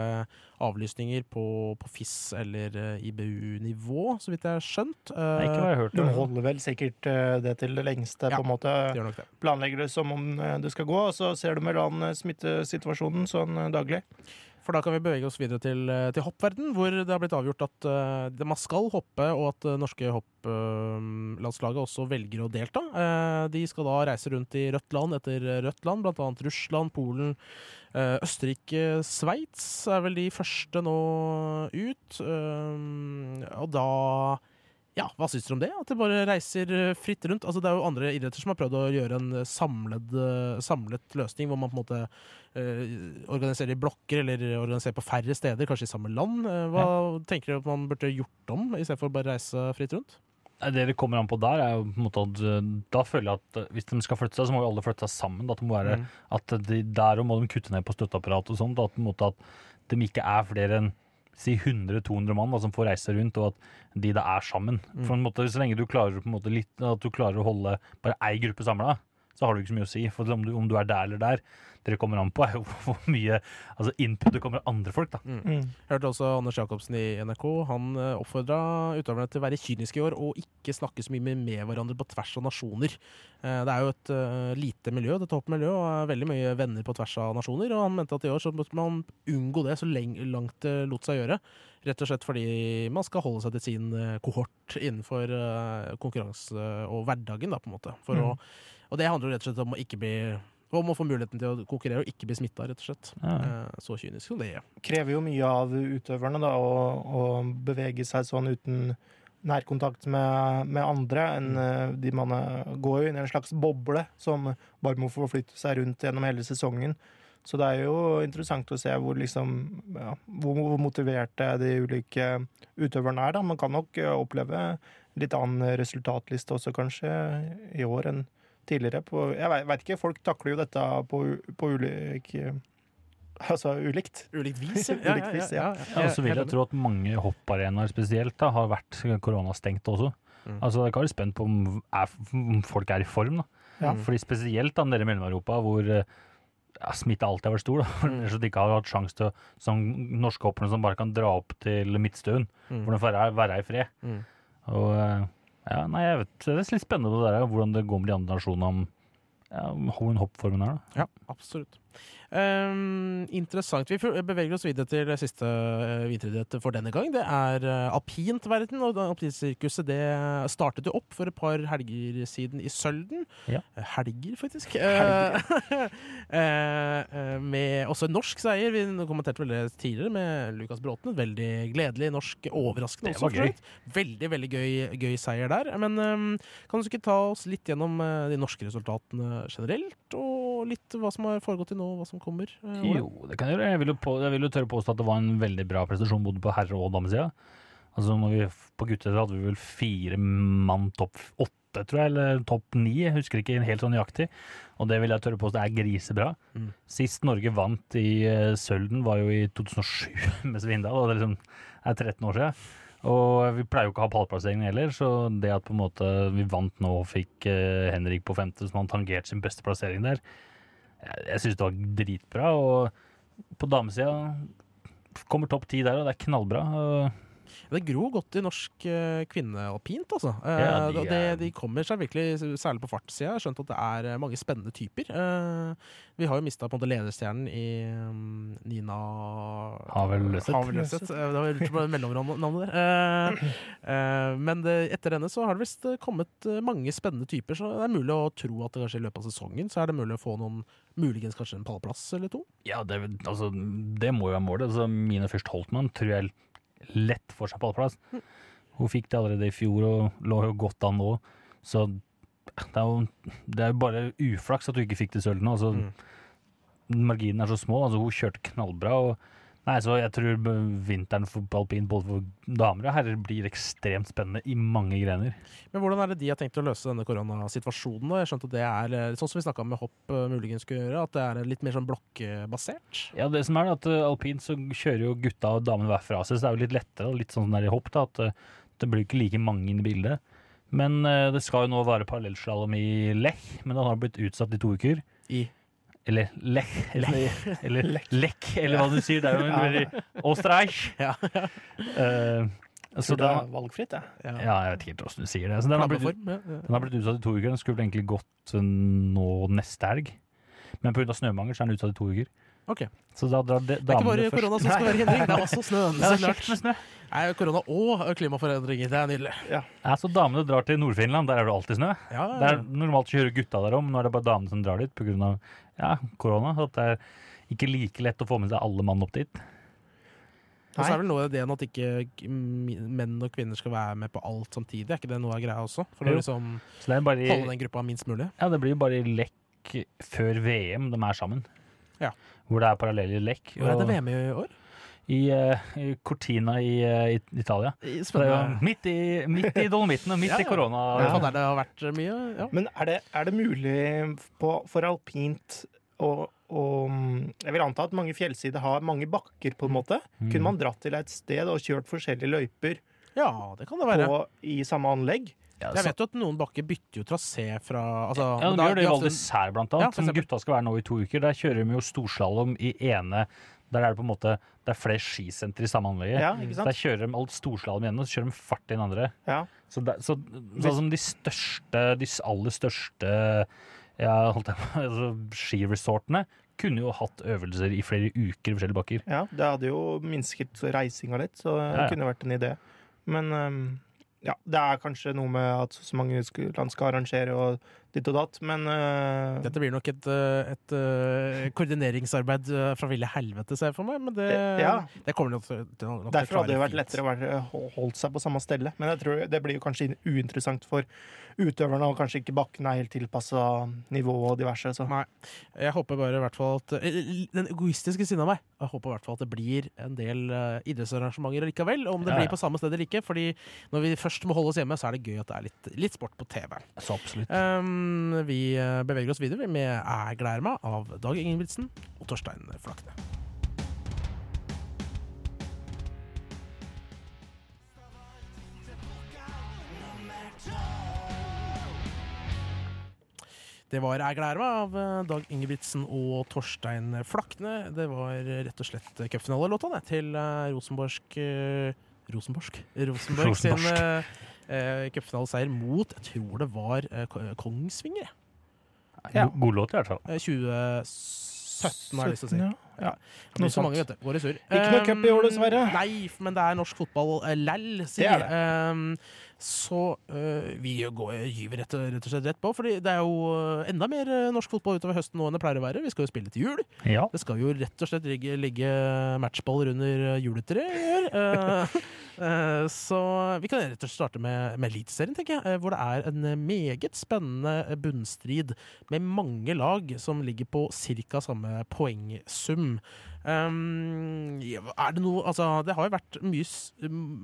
avlysninger på, på FIS eller eh, IBU-nivå, så vidt jeg har skjønt. Er ikke hva jeg har hørt. Du holder vel sikkert eh, det til det lengste, Ja. på en måte. De gjør nok det. planlegger det som om du det skal gå, og så ser du mellom eh, smittesituasjonen sånn eh, daglig. For da kan vi bevege oss videre til, eh, til hoppverden, hvor det har blitt avgjort at uh, man skal hoppe, og at det norske hopplandslaget også velger å delta. Uh, de skal da reise rundt i rødt land etter rødt land, annet Russland, Polen, eh, Østerrike, Sveits er vel de første nå ut. Eh, og da ja, hva syns dere om det? At de bare reiser eh, fritt rundt? Altså, det er jo andre idretter som har prøvd å gjøre en samlet, eh, samlet løsning, hvor man på en måte eh, organiserer i blokker, eller organiserer på færre steder, kanskje i samme land. Hva hva tenker dere at man burde gjort om, istedenfor bare reise fritt rundt? Det det kommer an på der, er jo på en måte at uh, da føler jeg at uh, hvis de skal flytte seg, så må jo alle flytte seg sammen. Da. Det må være Mm. at de, Der må de kutte ned på støtteapparatet og sånt. At, at de ikke er flere enn si 100-200 mann da, som får reise rundt, og at de da er sammen. Mm. For en måte, Så lenge du klarer, på en måte, litt, at du klarer å holde bare ei gruppe samla, så har du ikke så mye å si. For om du, om du er der eller der, det det kommer an på, er jo hvor mye altså input det kommer andre folk. da. Mm. Hørte også Anders Jacobsen i NRK. Han oppfordra utøverne til å være kyniske i år og ikke snakke så mye med, med hverandre på tvers av nasjoner. Eh, Det er jo et eh, lite miljø, dette hoppmiljøet, og er veldig mye venner på tvers av nasjoner. Og han mente at i år så måtte man unngå det så langt det lot seg gjøre. Rett og slett fordi man skal holde seg til sin eh, kohort innenfor eh, konkurranse og hverdagen, da, på en måte. For å, og det handler jo rett og slett om å ikke bli om å få muligheten til å konkurrere og ikke bli smitta, rett og slett. Ja. Eh, Så kynisk som det er. krever jo mye av utøverne da, å, å bevege seg sånn uten nærkontakt med, med andre. enn eh, de man eh, går jo inn i en slags boble som bare må forflytte seg rundt gjennom hele sesongen. Så det er jo interessant å se hvor, liksom, ja, hvor hvor motiverte de ulike utøverne er. Da. Man kan nok oppleve litt annen resultatliste også, kanskje, i år enn tidligere. På, jeg vet, vet ikke, folk takler jo dette på, på ulik Altså ulikt. Ulikt vis, Ulikt vis, ja. Ja, og så vil jeg tro at mange hopparenaer spesielt da, har vært koronastengt også. Mm. Altså, Jeg er ikke spent på om, er, om folk er i form. da. Ja. Fordi Spesielt da, nede i Mellom-Europa, hvor eh, ja, smitta alltid har vært stor. da. Ellers at de ikke har hatt sjanse til sånn, Som norske hopperne som bare kan dra opp til Midtstuen, Mm. hvor de får være, være i fred. Mm. Og eh, ja, nei, jeg vet, det er litt spennende det der, hvordan det går med de andre nasjonene om ja, hoppformen her. da. Ja, absolutt. Ehm, interessant. Vi beveger oss videre til siste uh, vinteridrett for denne gang. Det er uh, alpintverden. Og alpinsirkuset det startet jo opp for et par helger siden i Sølden. Ja. Eh, Helger, faktisk. Helger. eh, eh, med også en norsk seier. Vi kommenterte vel det tidligere med Lukas Bråten. Veldig gledelig norsk, overraskende Det var også, for. Veldig, veldig gøy, gøy seier der. Men um, kan du ikke ta oss litt gjennom eh, de norske resultatene generelt, og litt hva som har foregått til nå, hva som kommer? eh, Ole? Jo, det kan jeg gjøre. Jeg vil, jo på, jeg vil jo tørre påstå at det var en veldig bra prestasjon både på herre- og damesida. Altså når vi, på guttesida hadde vi vel fire mann topp åtte, tror jeg, eller topp ni. Jeg husker ikke helt sånn nøyaktig. Og det vil jeg tørre påstå er grisebra. Mm. Sist Norge vant i uh, Sølden, var jo i 2007 med Svindal. Og det er liksom er 13 år siden. Og vi pleier jo ikke å ha pallplasseringene heller, så det at på en måte vi vant nå og fikk uh, Henrik på femte, som han tangerte sin beste plassering der, jeg, jeg syns det var dritbra. Og på damesida kommer topp ti der, og det er knallbra. Og Det gror godt i norsk uh, kvinnealpint, altså. Eh, Ja, de de, det, de kommer seg virkelig, særlig på fartssida. Jeg har skjønt at det er eh, mange spennende typer. Eh, vi har jo mista lederstjernen i um, Nina Havelløseth. Havel Løseth. Eh, Det var lurt på mellomnavnet der. Eh, eh, men etter henne så har det visst kommet eh, mange spennende typer, så det er mulig å tro at det kanskje i løpet av sesongen så er det mulig å få noen Muligens kanskje en pallplass eller to. ja, det, altså, det må jo være målet. Altså, Mine først Holtmann tror jeg lett for seg pallplass. Hun fikk det allerede i fjor og lå jo godt an nå. Så det er jo, det er bare uflaks at hun ikke fikk det sølvet nå. Altså, Mm. Marginene er så små. Altså, hun kjørte knallbra. Og, nei, så jeg tror vinteren for alpin både for damer og herrer blir ekstremt spennende i mange grener. Men hvordan er det de har tenkt å løse denne koronasituasjonen? Jeg skjønte at det er eh, sånn som vi snakka med hopp eh, muligens skulle gjøre, at det er litt mer sånn blokkbasert. Ja, det som er at alpint så kjører jo gutta og damene hver fra seg, så det er jo litt lettere, og litt sånn der i hopp, da, at det blir ikke like mange inn i bildet. Men det skal jo nå være parallellslalåm i Lech, men den har blitt utsatt i to uker. I Eller Lech, eller, Lech, eller hva du sier. Det er jo en veldig Østerreich. Ja. Uh, så det er valgfritt, det. ja. ja, jeg vet ikke helt hvordan du sier det. Så den har blitt, ja, ja. den har blitt utsatt i to uker. Den skulle egentlig gått uh, nå neste helg. Men pga. snømangel så er den utsatt i to uker. Okay. Så da drar de, Det er ikke bare korona som skal være hindring, det er også snø. Ja, det er kjekt med snø. Nei, korona og klimaforandringer, det er nydelig. Ja, så damene drar til Nord-Finland, der er det alltid snø. Ja, Det er normalt å kjøre gutta der om, nå er det bare damene som drar dit pga. Ja, korona. At det er ikke like lett å få med seg alle mann opp dit. Og så er vel noe av ideen at ikke menn og kvinner skal være med på alt samtidig. Er ikke det noe av greia også? For å liksom bare holde den gruppa minst mulig. Ja, det blir jo bare lekk før VM de er sammen. Ja. Hvor det er parallelle lekk. Hvor er det VM i år? I, eh, i Cortina i, eh, i Italia. Så det er jo midt i, midt i Dolomitten og midt Ja, i korona. Ja. Det har vært mye. Ja. Men er det, er det mulig på, for alpint og, og, Jeg vil anta at mange fjellsider har mange bakker, på en måte. Mm. Kunne man dratt til et sted og kjørt forskjellige løyper ja, det kan det være. på, i samme anlegg? Ja, Jeg vet jo at noen bakker bytter jo trasé fra altså, Ja, de gjør det i Val d'Isère, blant annet, Ja, som gutta skal være nå i to uker. Der kjører de jo storslalåm i ene Der er det på en måte Det er flere skisentre i samme anlegget. Ja, ikke sant? der kjører de alt storslalåm igjen, og så kjører de fart i den andre. Ja. Så, der, så sånn som de største, de aller største ja, holdt jeg på, altså, skiresortene kunne jo hatt øvelser i flere uker i forskjellige bakker. ja, det hadde jo minsket reisinga litt, så det Ja, ja. kunne vært en idé. Men um, ja, det er kanskje noe med at så mange land skal arrangere og ditt og datt, men uh, Dette blir nok et, et, et eh, koordineringsarbeid eh, fra ville helvete, ser jeg for meg. Men det, Ja. det kommer nok til, å Derfor hadde det vært lettere å være, holdt seg på samme stelle. Men jeg tror det blir kanskje uinteressant for utøverne, og kanskje ikke bakken er helt tilpassa nivå og diverse. Så. Nei. Jeg håper bare i hvert fall at eh, Den egoistiske siden av meg Jeg håper i hvert fall at det blir en del eh, idrettsarrangementer likevel. Om det Ja, ja. blir på samme sted eller ikke. Fordi når vi først må holde oss hjemme, så er det gøy at det er litt, litt sport på TV. Så absolutt. Um, vi eh, beveger oss videre med 'Jeg gleder meg' av Dag Ingebrigtsen og Torstein Flakne. Det var 'Jeg gleder meg' av eh, Dag Ingebrigtsen og Torstein Flakne. Det var rett og slett cupfinalelåta til Rosenborg Rosenborgsk eh, Rosenborg sin. eh, eh, cupfinaleseier mot Jeg tror det var eh, Kongsvinger. Ja. God- låt, i hvert fall. Eh, 2017, har jeg lyst til å si. Ja. Ja. Noe så mange, vet du. Går i surr. Ikke noe cup i år, dessverre. Nei, men det er norsk fotball uh, lell, sier jeg. Um, så uh, vi går, gyver rett, rett og slett rett på, Fordi det er jo uh, enda mer uh, norsk fotball utover høsten nå enn det pleier å være. Vi skal jo spille til jul. Ja. Det skal jo rett og slett ligge, ligge matchballer under juletreet. Uh, uh, så vi kan rett og slett starte med, med Eliteserien, tenker jeg. Hvor det er en meget spennende bunnstrid med mange lag som ligger på ca. samme poengsum. Um, ja, er det noe Altså, det har jo vært mye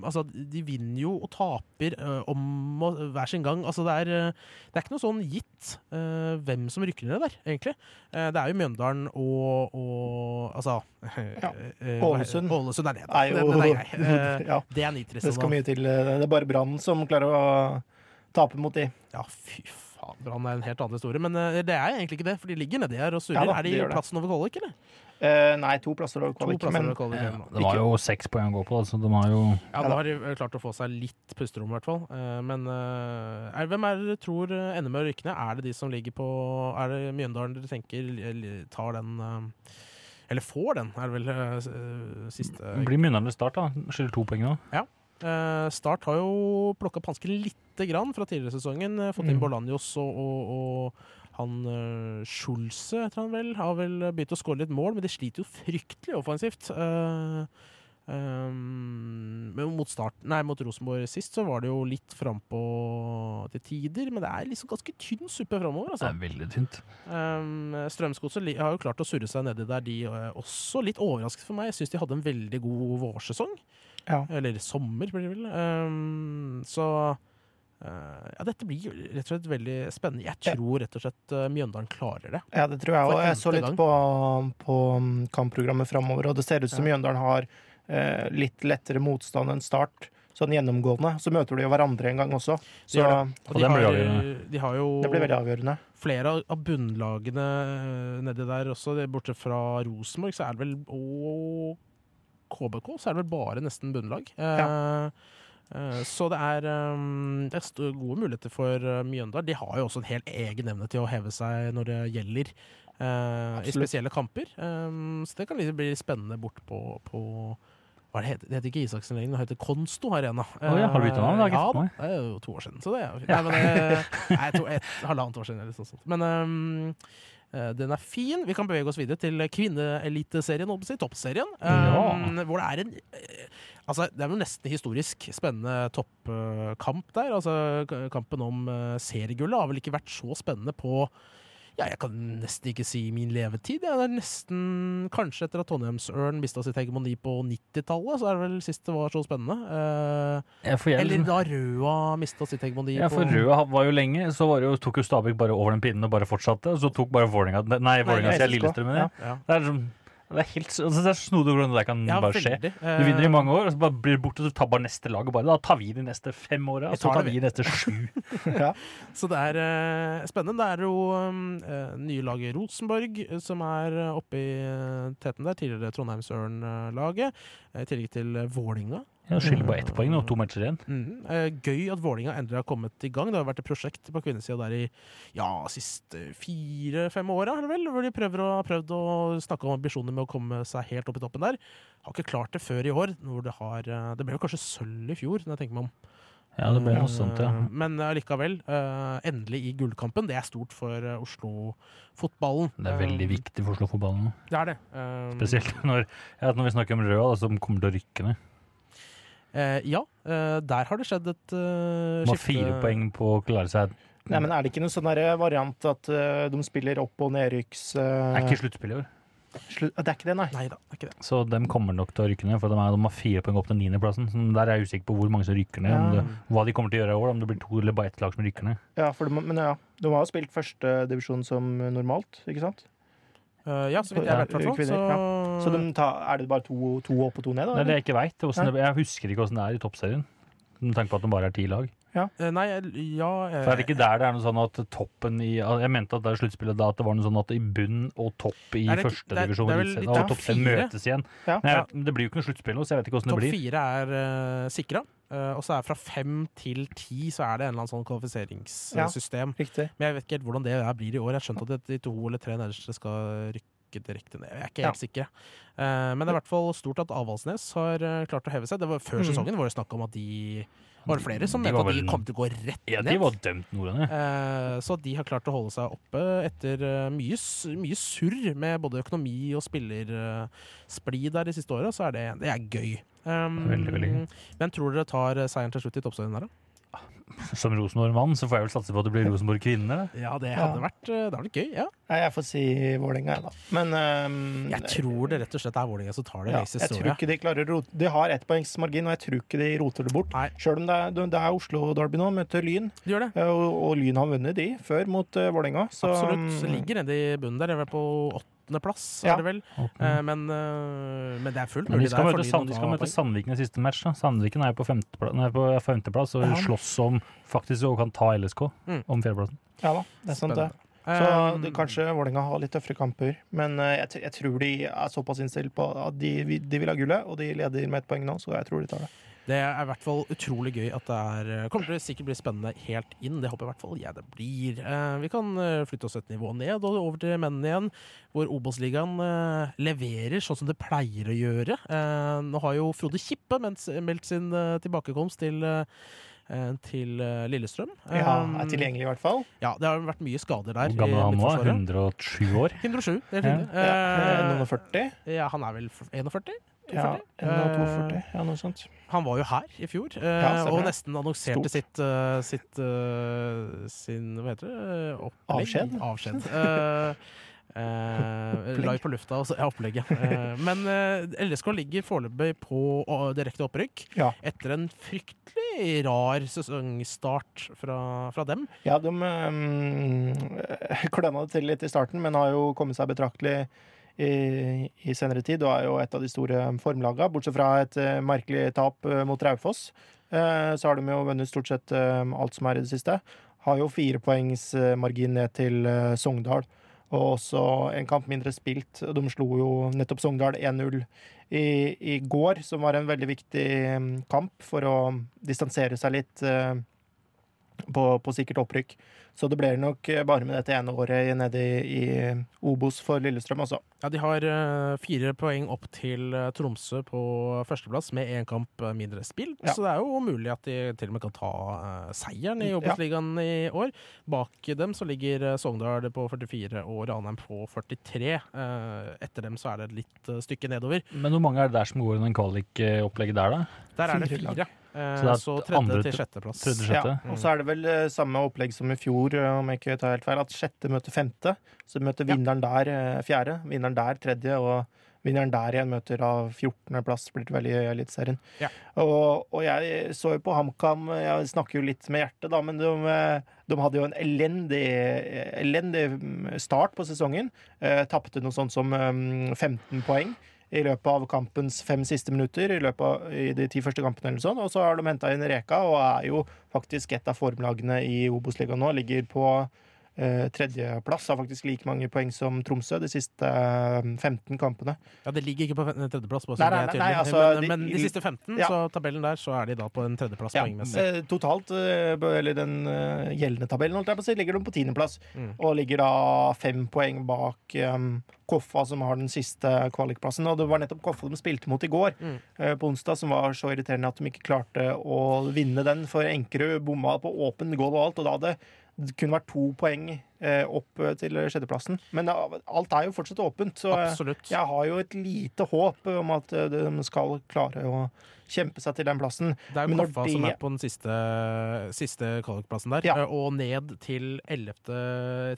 Altså, de vinner jo og taper uh, om og hver sin gang. Altså, det er, uh, det er ikke noe sånn gitt uh, hvem som rykker ned der, egentlig. Uh, det er jo Mjøndalen og, og Altså Ja. Ålesund. Ålesund er det, da. Er jo, det, det, er. Ja, det er nitrist. det skal mye til. Det er bare Brann som klarer å tape mot de. Ja, fy faen. Brann er en helt annen historie. Men det er egentlig ikke det, for de ligger nedi her og surrer. Ja da, er de de i plassen over kvalik, eller? Eh, nei, to plasser over To kvalik. plasser Men kvalik. Ja, det var jo seks poeng å gå på, så de har jo Ja, da har de eh, klart å få seg litt pusterom, i hvert fall. Uh, Men uh, er, hvem er det dere tror ender med å rykke ned? Er det de som ligger på Er det Mjøndalen dere tenker tar den Eller får den, er det vel siste Det blir Mjøndalen ved start, da. Skylder to poeng nå. Ja. Start har jo plukka opp hansken lite grann fra tidligere sesongen. Fått inn Mm. Bolanjos og, og, og han uh, Schulze, heter han vel, har vel begynt å skåre litt mål, men de sliter jo fryktelig offensivt. Uh, um, men mot, start, nei, mot Rosenborg sist så var det jo litt frampå til tider, men det er liksom ganske tynn suppe framover. Det Altså. er veldig tynt. Um, Strømsgodset har jo klart å surre seg nedi der, de er også. Litt overrasket for meg. Jeg syns de hadde en veldig god vårsesong. Ja. Eller sommer, blir det vel. Um, så eh, ja, dette blir rett og slett veldig spennende. Jeg tror rett og slett eh, Mjøndalen klarer det. Ja, det tror jeg òg. Jeg så litt gang. på, på um, kampprogrammet framover, og det ser ut som Mjøndalen har eh, litt lettere motstand enn Start. Sånn gjennomgående. Så møter de jo hverandre en gang også. Så gjør Og de, det blir har, de har jo det blir veldig avgjørende. flere av- bunnlagene eh, nedi der også. Det, bortsett fra Rosenborg, så er det vel Og KBK, så er det vel bare nesten bunnlag. Eh, eh, så det er, um, det er gode muligheter for uh, Mjøndalen. De har jo også en helt egen evne til å heve seg når det gjelder. uh, I spesielle kamper. Um, så det kan liksom bli spennende bort på, på hva det heter det? heter ikke Isaksen lenger, det heter Konsto Arena. Oh, ja, har du bytta navn? Det ja, det er jo to år siden. Så det er jo fint. Nei, men, eh, nei, to, et halvannet år siden. Eller sånt. sånt. Men um, eh, den er fin. Vi kan bevege oss videre til kvinneeliteserien, toppserien. Um, Hvor det er en eh, Altså, det er jo nesten historisk spennende toppkamp der. Altså, kampen om eh, seriegullet har vel ikke vært så spennende på ja, jeg kan nesten ikke si min levetid. Ja. Det er nesten Kanskje etter at Trondheimsørn mista sitt hegemoni på 90-tallet, så er det vel sist det var så spennende. Eh, eller da Røa mista sitt hegemoni ja, for på Røa var jo lenge, så var det jo, tok jo Stabæk bare over den pinnen og bare fortsatte. Og så tok bare Vålerenga Nei, Vålerenga sier Lillestrøm med det. Ja. ja. Det er, liksom, det er helt altså, det er så snodig hvordan det der kan Ja, bare skje. veldig. Du vinner i mange år, og så bare blir du borte, og så tar bare neste lag og bare Da tar vi de neste fem åra, og så tar vi de neste sju. Ja. Så det er eh, spennende. Det er jo um, eh, nye laget Rosenborg eh, som er oppe i eh, teten der. Tidligere Trondheimsørn-laget. eh, I tillegg til Vålinga. Ja, Skylder bare ett poeng nå, to matcher igjen. Mhm. Eh, gøy at Vålinga endelig har kommet i gang. Det har vært et prosjekt på kvinnesida der i ja, siste fire-fem åra? Hvor de prøver å, har prøvd å snakke om ambisjoner med å komme seg helt opp i toppen der. Har ikke klart det før i år. Hvor det, har, eh, det ble jo kanskje sølv i fjor, når jeg tenker meg om. Ja, det ble noe sånt, ja. Eh, Men allikevel, eh, endelig i gullkampen. Det er stort for eh, Oslo-fotballen. Det er veldig viktig for Oslo-fotballen. Det er det. Eh, Spesielt når, ja, når vi snakker om Røa, som kommer til å rykke ned. Eh, ja, eh, der har det skjedd et uh, De har fire poeng på å klare seg. Nei, men Er det ikke noen sånn variant at eh, de spiller opp- og nedrykks... eh, Det er ikke sluttspill i år. slu- Det er ikke det, nei. Nei da, det er ikke det. Så de kommer nok til å rykke ned, for de, er, de har fire poeng opp til niendeplassen. Så Der er jeg usikker på hvor mange som rykker ned, om Ja. det, hva de kommer til å gjøre i år. Om det blir to eller bare ett lag som rykker ned. Ja, for de, men ja, de har jo spilt førstedivisjon som normalt, ikke sant? Uh, ja, så vidt jeg vet, i hvert fall. Så, Så de tar, er det bare to, to opp og to ned, da? Det er det jeg ikke veit. Jeg husker ikke åssen det er i toppserien. Med tanke på at det bare er ti lag. Eh, Nei, ja eh, Så er det ikke der det er noe sånn at toppen i Jeg mente at det er sluttspillet da at det var noe sånn at i bunn og topp i førstedivisjon og topp fem møtes igjen. Ja. Nei, jeg vet, det blir jo ikke noe sluttspill nå, så jeg vet ikke åssen det blir. Topp fire er uh, sikra. og så er fra fem til ti så er det en eller annen sånn kvalifiseringssystem. Riktig. Men jeg vet ikke helt hvordan det blir i år. Jeg har skjønt at de to eller tre nederste skal rykke direkte ned. Jeg er ikke helt sikker. Eh, men det er i hvert fall stort at Avaldsnes har eh, klart å heve seg. Det var Før Mm. sesongen var det snakk om at de var det flere som De mente var at de vel- kom til å gå rett Ja, ned. de var dømt, nordene. Eh, så de har klart å holde seg oppe etter eh, mye, mye surr med både økonomi og spillersplid der de siste åra, så er det, det er gøy. Um, Veldig, veldig. Men tror dere tar seieren til slutt i toppserien der, da? Som Rosenborg-mann så får jeg vel satse på at det blir Rosenborg-kvinne? Ja, det Ja. hadde vært, eh, det hadde vært gøy. ja Nei, jeg får si Vålerenga, jeg, da. Men um, Jeg tror det rett og slett er Vålerenga som tar det ja, jeg tror ikke de klarer å rote De har ettpoengsmargin, og jeg tror ikke de roter det bort. Nei. Sjøl om det er, det er Oslo Derby nå, møter Lyn, De gjør det. eh, og, og Lyn har vunnet de før mot uh, Vålerenga. Absolutt. Så mm, ligger nede i bunnen der. Jeg var på på åttendeplass, Ja. er det vel. Eh, men, eh, men det er fullt Men mulig de skal møte, Sand, de skal møte. Sandviken i siste match. da. Sandviken er jo på, femteplass, nei, på femteplass og Ja. slåss om faktisk å kan ta LSK Mm. om fjerdeplassen. ja da, det er sant, det. Så Um, det, kanskje Vålerenga har litt tøffere kamper, men eh, jeg, jeg tror de er såpass innstilt på at de, de vil ha gullet, og de leder med ett poeng nå, så jeg tror de tar det. Det er i hvert fall utrolig gøy at det er kommer til å sikkert bli spennende helt inn. Det håper jeg i hvert fall jeg det blir. Eh, vi kan eh, flytte oss et nivå ned og over til mennene igjen, hvor Obos-ligaen eh, leverer sånn som det pleier å gjøre. Eh, nå har jo Frode Kippe meldt sin eh, tilbakekomst til eh, eh, til eh, Lillestrøm. Ja, er tilgjengelig i hvert fall. Ja, det har vært mye skader der. Hvor gammel er han nå? 107 år? 107, helt Ja. riktig. Ja, Eh, og 40. ja, han er vel f- 41? Ja, 42? en og 42. Ja, noe sånt. Han var jo her i fjor, eh, Ja, og nesten annonserte Stort. sitt, eh, sitt eh, sin Hva heter det? Opplegg? Avskjed? Avskjed. Uh, eh, live på lufta, altså. Ja, opplegget. Uh, men uh, LSK ligger foreløpig på eh, direkte opprykk Ja. etter en fryktelig rar sesongstart fra, fra dem. Ja, de um, kløna det til litt i starten, men har jo kommet seg betraktelig i, i senere tid og er jo et av de store formlagene. Bortsett fra et eh, merkelig tap eh, mot Raufoss, eh, så har de jo vunnet stort sett alt som er i det siste. Har jo firepoengsmargin poengs ned til Sogndal, og også en kamp mindre spilt. De slo jo nettopp Sogndal 1-0 i, i går, som var en veldig viktig eh, kamp for å distansere seg litt. På, på sikkert opprykk. Så det blir nok eh, bare med dette ene året nede i, i Obos for Lillestrøm, altså. Ja, De har eh, fire poeng opp til eh, Tromsø på førsteplass med én kamp mindre spilt. Ja. Så det er jo mulig at de til og med kan ta seieren i Ja. Obos-ligaen i år. Bak dem så ligger Sogndal på 44 og Ranheim på 43. Eh, etter dem så er det et litt stykke nedover. Men hvor mange er det der som går i kvalikopplegget der, da? Der er det Fire Så det er så tredje andre til sjetteplass. tredje, sjette? Ja, og så er det vel eh, samme opplegg som i fjor, eh, om jeg ikke tar helt feil, at sjette møter femte. Så møter vinneren der eh, fjerde, vinneren der tredje, og vinneren der igjen møter av 14. plass, blir det vel i Eliteserien. Ja. Og, og jeg så jo på HamKam, jeg snakker jo litt med hjertet, da, men de, eh, de hadde jo en elendig, elendig mm, start på sesongen. Eh, Tapte noe sånt som eh, 15 poeng i løpet av kampens fem siste minutter, i løpet av i de ti første kampene. eller sånn, Og så har de henta inn Reka, og er jo faktisk et av formlagene i Obos-ligaen nå. Ligger på tredjeplass, har faktisk like mange poeng som Tromsø de siste eh, 15 kampene. Ja, Det ligger ikke på tredjeplass, Nei, nei, nei, altså, men, de- men de siste 15, Ja. så tabellen der, så er de da på en tredjeplass Ja, poengmessig. eh, totalt, eh, eller den eh, gjeldende tabellen, holdt jeg på å si, ligger de på tiendeplass. Mm. Og ligger da fem poeng bak um, Koffa, som har den siste kvalikplassen. Og det var nettopp Koffa de spilte mot i går, Mm. eh, på onsdag, som var så irriterende at de ikke klarte å vinne den. For Enkerud bomma på åpen goal og alt, og da hadde det kunne vært to poeng eh, opp eh, til sjetteplassen. Men alt er jo fortsatt åpent, så eh, Absolutt. jeg har jo et lite håp om at de skal klare å kjempe seg til den plassen. Det er jo Koffa Koffa som er på den siste, siste kvalikplassen der. Ja. Og ned til 11.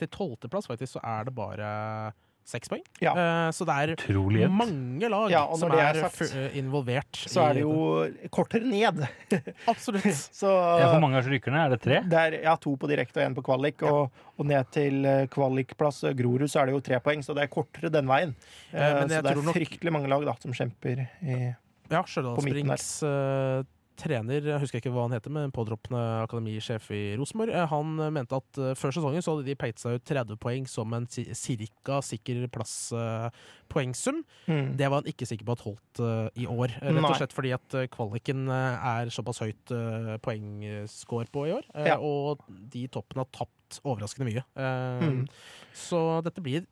til 12. plass, faktisk, så er det bare seks poeng. Ja. Uh, Så det er Utrolig mange lag Ja, som er, er sagt, eh, involvert. Så er det jo kortere ned. Absolutt. Så Ja, Hvor mange rykker ned? Er det tre? det er ja, to på direkte og én på kvalik. Og, og ned til eh, kvalikplass Grorud så er det jo tre poeng, så det er kortere den veien. Uh, men så det tror er nok- fryktelig mange lag da som kjemper i Ja, På midten der. Springs trener, jeg husker ikke hva han heter, men pådroppende akademisjef i Rosenborg, eh, han mente at eh, før sesongen så hadde de peit seg ut 30 poeng som en cirka sikker plass eh, poengsum. Mm. Det var han ikke sikker på at holdt eh, i år. Rett og slett fordi at kvaliken er såpass høyt poengscore på i år. Ja. Og de toppene har tapt overraskende mye. Mm. Så dette blir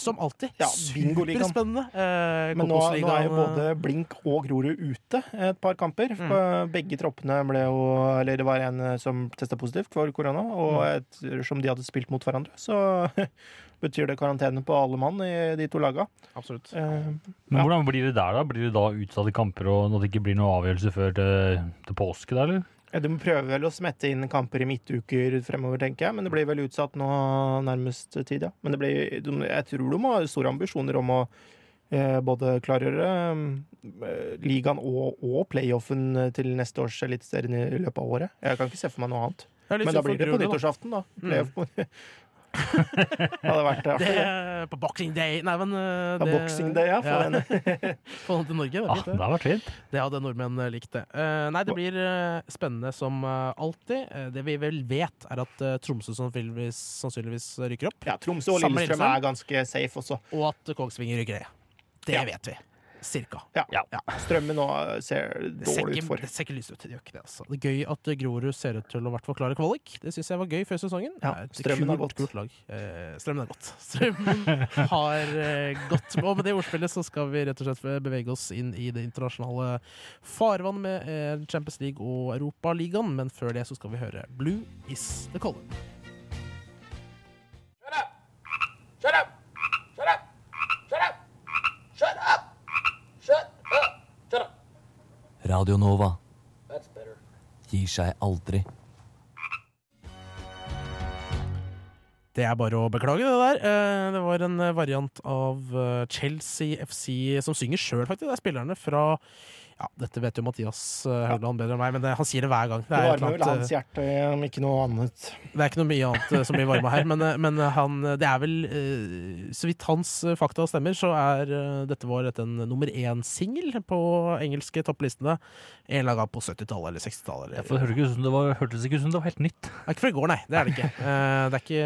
som alltid Ja, superspennende. Eh, Men nå, nå er jo både Blink og Grorud ute et par kamper. Mm. Begge troppene ble jo Eller det var en eh, som testa positivt for korona, og Mm. et, som de hadde spilt mot hverandre. Så betyr det karantene på alle mann i de to laga. Absolutt. Eh, Men Ja. hvordan blir det der, da? Blir det da utsatte kamper, og at det ikke blir noen avgjørelse før til, til påske, da, eller? Ja, De prøver vel å smette inn kamper i midtuker fremover, tenker jeg. Men det blir vel utsatt nå nærmest tid, ja. Men det blir, jeg tror de har store ambisjoner om å eh, både klargjøre eh, ligaen og, og playoffen til neste års eliteserien i løpet av året. Jeg kan ikke se for meg noe annet. Men da blir det på nyttårsaften, da. Mm. Hadde vært. Det det. på Boxing Day Nei, men det, Ja, Boxing Day, ja. Få ja. den. Til Norge. Det, Ah, fint, det det. har vært fint. det hadde nordmenn eh, likt, det. Eh, nei, det blir eh, spennende som eh, alltid. Eh, det vi vel vet, er at eh, Tromsø sannsynligvis, sannsynligvis rykker opp, Ja, Tromsø og Lillestrøm. er ganske safe også. og at Kongsvinger rykker ned. Det Ja. vet vi. Cirka. Ja. Ja. Strømmen nå ser dårlig ut for. det ser ikke lyst ut. Det gjør ikke det, altså. Det er gøy at eh, Grorud ser ut til å hvert fall klare kvalik. Det syns jeg var gøy før sesongen. Ja, strømmen har kult, gått. Kult lag. Eh, strømmen har gått. Strømmen har eh, gått. Og med det ordspillet så skal vi rett og slett bevege oss inn i det internasjonale farvann med eh, Champions League og Europaligaen. Men før det så skal vi høre Blue Is The Color. Radio Nova. Gir seg aldri. Det er bare å beklage, det der. Eh, Det var en variant av eh, Chelsea FC som synger sjøl, faktisk. Det er spillerne fra Ja, dette vet jo Mathias eh, Haugland bedre enn meg, men det, han sier det hver gang. Det er varmer vel hans hjerte, om ikke noe annet. Det er ikke noe mye annet eh, som blir varma her, men, eh, men han Det er vel Så vidt hans fakta stemmer, så er dette vår dette en nummer én-singel på engelske topplistene en eller annen gang på 70-tallet eller 60-tallet. Ja, det hørtes ikke ut som det var, hørtes ikke ut som det var helt nytt. Det er ikke fra i går, nei. Det er det ikke. Eh, Det er ikke,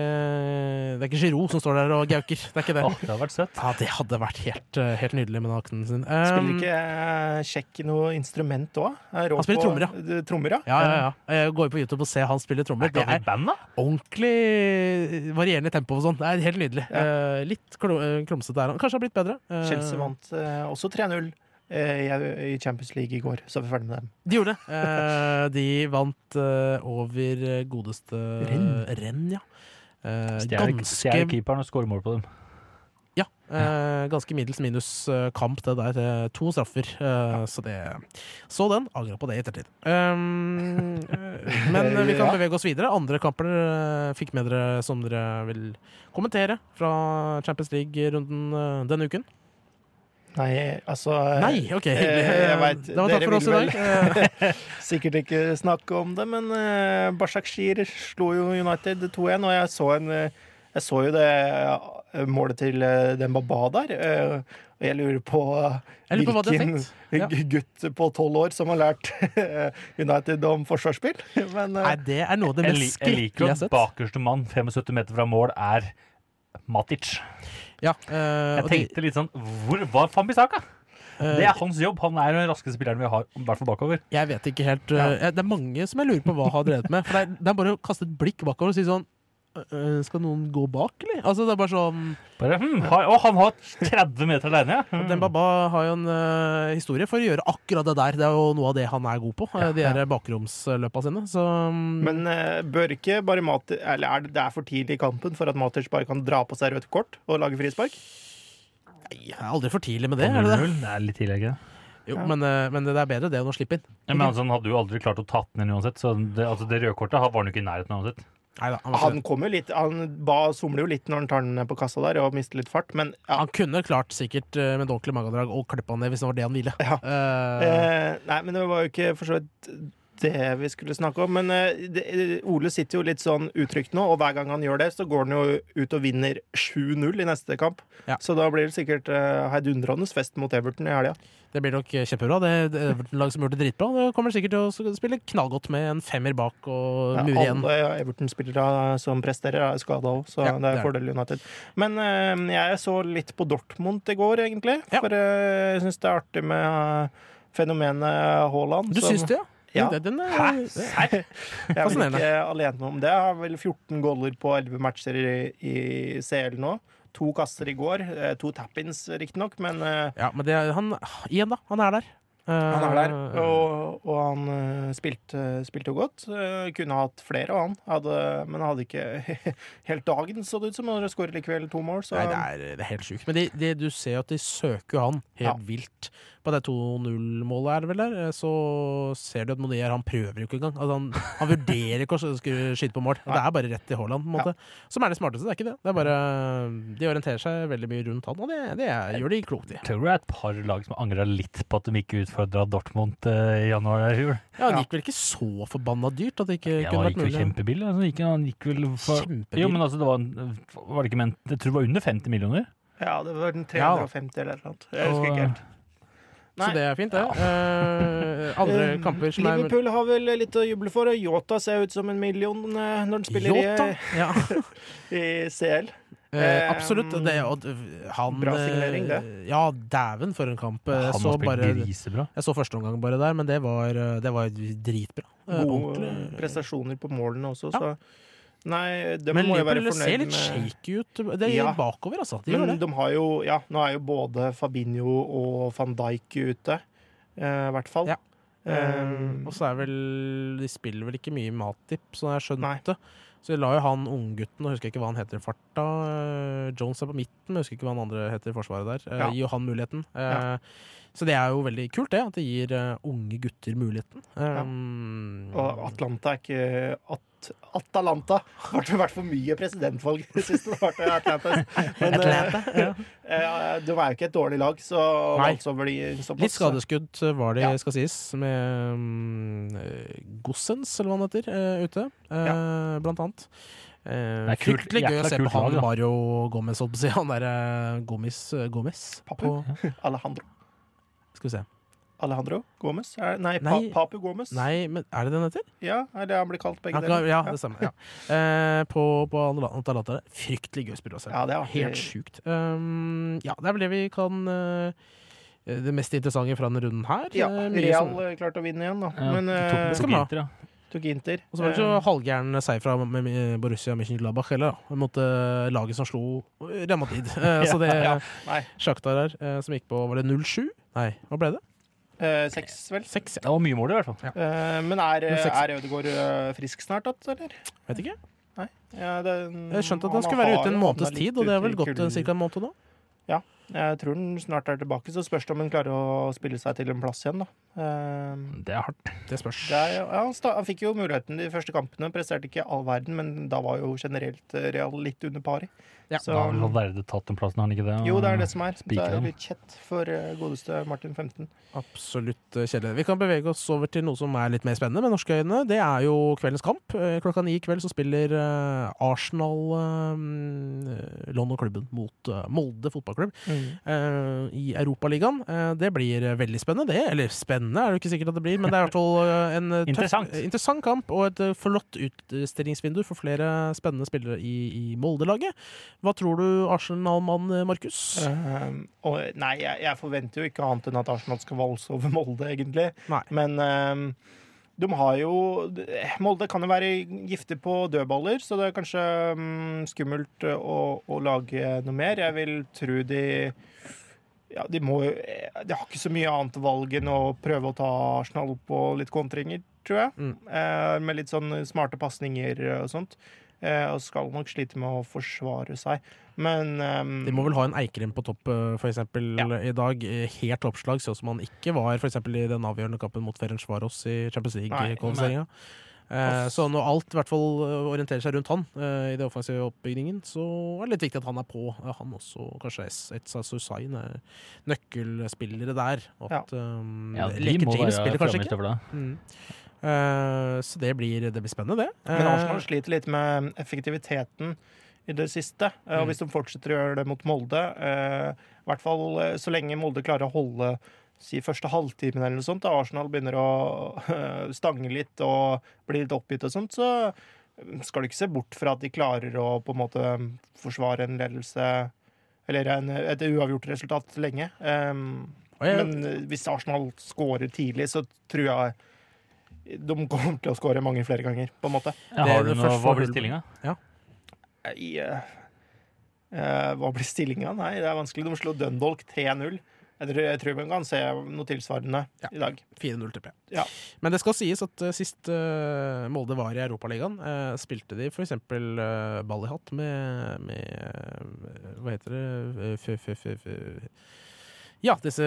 det er ikke Giroud som står der og gauker. Det er ikke det. Åh, det hadde vært søtt. Ja, det hadde vært helt, helt nydelig med naken akten sin. Spiller Um, ikke eh, Noe instrument òg? Han spiller trommer, ja. Trommer, ja. ja, ja, ja. Jeg går på YouTube og ser han spille trommer. Er Det er band, da? ordentlig varierende tempo og sånn. Det er helt nydelig. Ja. litt klo- eh, klumsete er han. Kanskje har blitt bedre. Eh, Chelsea vant eh, også 3-0 eh, i- Champions League i går, så er vi ferdig med dem. De gjorde det. Eh, de vant eh, over godeste Renn. Renn, ja. Eh, ganske stjeler keeperen og skårer mål på dem. Eh, ganske middels minus eh, kamp, det der. Eh, to straffer. Eh, så det Så den. Angra på det i ettertid. Um, men vi kan bevege oss videre. Andre kamper eh, fikk med dere som dere vil kommentere fra Champions League-runden denne uken? Nei, altså Nei, OK. hyggelig. jeg vet, det var takk for oss i dag. Sikkert ikke snakke om det, men Bashak Shir slo jo United 2-1, og jeg så, en, jeg så jo det eh, målet til uh, Dembaba der. eh, og jeg lurer på eh, Jeg lurer hvilken. Ja. gutt på tolv år som har lært United om forsvarsspill. Men eh, Nei, det er noe av det mest li, jeg har sett. jeg liker at bakerste mann 75 meter fra mål er Matic. Ja, øh, Jeg tenkte litt sånn Hvor var Fambisaka? eh, Det er hans jobb. Han er den raskeste spilleren vi har, i hvert fall bakover. Jeg vet ikke helt Ja. Det er mange som jeg lurer på hva har drevet med. For det er, det er bare å kaste et blikk bakover og si sånn Skal noen gå bak, eller? Altså, det er bare sånn Bare, hm, har, Å, han har 30 meter alene, ja. Hmm. Den Baba har jo en uh, historie for å gjøre akkurat det der. Det er jo noe av det han er god på. Ja, de der bakromsløpa sine. Så um, Men uh, bør ikke bare Matic Eller er det, det er for tidlig i kampen for at Maters bare kan dra på seg rødt kort og lage frispark? nei, det er aldri for tidlig med det. Er det, det? Er litt tidlig, ikke? Jo, men, øh, men det er bedre det enn å slippe inn. Ja, men altså, Han hadde jo aldri klart å tatt den inn uansett, så det, altså, det røde kortet var han ikke i nærheten av uansett. Neida, han, Han kommer jo litt Han ba, somler jo litt når han tar den ned på kassa der og mister litt fart, men ja. han kunne klart sikkert øh, med et ordentlig magadrag å klippe han ned hvis det var det han ville. Ja. Uh, Eh, nei, men det var jo ikke for så vidt det vi skulle snakke om. Men eh, det, Ole sitter jo litt sånn utrygt nå, og hver gang han gjør det, så går han jo ut og vinner 7-0 i neste kamp. Ja. Så da blir det sikkert eh, heidundrende fest mot Everton i helga. Det blir nok kjempebra. Det det er et lag som har gjort det dritbra. Det kommer sikkert til å spille knallgodt med en femmer bak og mur igjen. Ja, alle Everton-spillere som presterer, er skada òg, så Ja, det er en fordel United. Men uh, jeg så litt på Dortmund i går, egentlig. Ja. For uh, jeg syns det er artig med uh, fenomenet Haaland. Du syns det, ja? Ja. Det, den er, Jeg er vel ikke alene om det. Jeg har vel 14 goller på 11 matcher i, i CL nå. To kasser i går. eh, To tap-ins, riktignok, men eh, Ja, men det han Igjen, da. Han er der. Han er der. Eh, Og, og han eh, spilte, spilte godt. Eh, Kunne hatt flere, han. Hadde, men hadde ikke helt dagen, så det ut som. Han skåret likevel to mål, så Nei, det er, det er helt sjukt. Men det, det, du ser jo at de søker han helt Ja. vilt. På det 2-0-målet er det vel der, så ser du at Monier han prøver jo ikke engang. Altså, han, han vurderer ikke å skyte på mål. Nei. det er bare rett i Haaland, på en måte. Som er det smarteste, det er ikke det. Det er bare De orienterer seg veldig mye rundt han, og det, det er, gjør de klokt i. Tror du det er et par lag som angra litt på at de ikke utfordra Dortmund eh, i januar i jul. Ja, Han gikk vel ikke så forbanna dyrt at det ikke Ja, kunne han vært gikk jo mulig. kjempebillig. Altså, gikk, han gikk vel for Kjempebillig. Jo, men altså, det var, var det ikke ment Jeg tror det var under 50 millioner. Ja, det var den Ja. 350 eller noe. Jeg husker ikke helt. Så det er fint, det. Eh, andre Eh, kamper som er Liverpool har vel litt å juble for. Yota ser ut som en million når den spiller Jota! Ja. i, i CL. Eh, absolutt. Det, og han Bra signering, det. eh, Ja, dæven for en kamp. Han så, har spilt bare, grisebra. jeg så første omgang bare der, men det var, eh, det var dritbra. Eh, Gode ordentlig. prestasjoner på målene også, Ja. så Nei, de Men må jo være Liverpool ser litt med shaky ut. Det Ja. bakover, altså. De gjør Men det. de har jo Ja, nå er jo både Fabinho og van Dijk ute, eh, i hvert fall. Ja. Um, og så er vel De spiller vel ikke mye Matip, sånn jeg skjønte. Nei. Så la jo han unggutten, og husker ikke hva han heter i farta. eh, Jones er på midten, men husker ikke hva han andre heter i forsvaret der. Eh, Ja. Gi jo han muligheten. Eh, Ja. Så det er jo veldig kult, det. At det gir eh, unge gutter muligheten. Um, og Atlanta er ikke At Atalanta har det vært for mye presidentvalg sist. Det var til Atlanta. Men Atlanta, ja. eh, de er jo ikke et dårlig lag, så Nei. altså blir såpass Litt skadeskudd var det, Ja. skal sies, med um, eh, Gossens, eller hva han heter, uh, ute, eh, blant annet. Uh, Det er kult- fryktelig gøy å se på han. Mario Gomez, holdt på å si. Han derre Gomis, eh, Gomez Papu? på Alejandro. Skal vi se. Alejandro Gomez? Er, nei, Nei. Pa, Papu Gomez. Nei, men er det den heter? Ja, er det han blir kalt begge Ja, deler? ja, det stemmer. Ja. Eh, på på Atalanta. Fryktelig gøy spiller å se. Ja, det er artig. Helt sjukt. Um, ja, det er vel det vi kan uh, Det mest interessante fra denne runden her. Ja, Eh, Real som- klarte å vinne igjen, da. Ja, Men uh, eh, skal man ha. Ja. tok Inter. Og så var det ikke så halvgæren seier fra Borussia Mönchengladbach heller, da. Mot eh, laget som slo Real Madrid. Eh, så det Ja, nei. Shakhtar her, eh, som gikk på Var det 0-7? Nei, hva ble det? Eh, seks, vel. 6, ja. Det var mye mål, i hvert fall. Ja. men er, er Ødegaard eh, frisk snart, eller? Vet ikke. Ja, det, Jeg skjønte at han skulle være ute en måneds tid, og det har vel gått ca. en måned nå? Jeg tror den snart er tilbake, så spørs det om hun klarer å spille seg til en plass igjen, da. Uh, Det er hardt. Det spørs. det er, ja, han, sta, han fikk jo muligheten de første kampene, presterte ikke all verden, men da var jo generelt eh, Real litt under pari. Ja, Så- Da har vel Valverde tatt den plassen, har han ikke det? Jo, det er det som er. Det er litt kjett for eh, godeste Martin 15. Absolutt eh, kjedelig. Vi kan bevege oss over til noe som er litt mer spennende med norske øyne. Det er jo kveldens kamp. Klokka ni i kveld så spiller Arsenal London-klubben mot Molde fotballklubb eh, i Europaligaen. Eh, det blir eh, veldig spennende, det. Eller spennende er det ikke sikkert at det blir, men det er i hvert fall en tøff, Interessant. interessant kamp og et flott utstillingsvindu for flere spennende spillere i, i Molde-laget. Hva tror du, Arsenal-mann Markus? Uh, nei, jeg, jeg forventer jo ikke annet enn at Arsenal skal valse over Molde, egentlig. Nei. Men eh, de har jo Molde kan jo være giftig på dødballer, så det er kanskje mm, skummelt eh, å, å lage noe mer. Jeg vil tro de ja, de, må, de har ikke så mye annet valg enn å prøve å ta Arsenal på litt kontringer, tror jeg. Mm. Eh, med litt sånn smarte pasninger og sånt. Eh, og skal nok slite med å forsvare seg. Men um, De må vel ha en Eikrem på topp eh, for eksempel Ja. i dag. eh, Helt oppslag, sånn som han ikke var for eksempel i den avgjørende kampen mot Ferencvaros i Champions League-kvalifiseringa. Eh, så når alt i hvert fall eh, orienterer seg rundt han eh, i det offensive oppbyggingen, så er det litt viktig at han er på. Eh, han også, kanskje Etsa Susain er nøkkelspillere der. Og Ja. at, um, Ja, de Leke må James være spiller kanskje ikke. støvla. Mm. Eh, så det blir, det blir spennende, det. Men Eh, Arsenal sliter litt med effektiviteten i det siste. Eh, Mm. Og hvis de fortsetter å gjøre det mot Molde, i hvert fall så lenge Molde klarer å holde si første halvtimen eller noe sånt, da Arsenal begynner å stange litt og bli litt oppgitt og sånt, så skal du ikke se bort fra at de klarer å på en måte forsvare en ledelse eller en, et uavgjort resultat lenge. Men hvis Arsenal scorer tidlig, så tror jeg de kommer til å score mange flere ganger, på en måte. Ja, har du noe, hva blir stillinga? Ja. Uh, uh, hva blir stillinga? Nei, det er vanskelig. De slo Dundalk 3-0. Jeg tror, jeg tror vi kan se noe tilsvarende Ja. i dag. 4-0 til P. Ja. Men det skal sies at uh, sist eh, Molde var i Europaligaen, uh, spilte de f.eks. Uh, ball i hatt med, med eh, Hva heter det Eh, f, f, f, f, Ja, disse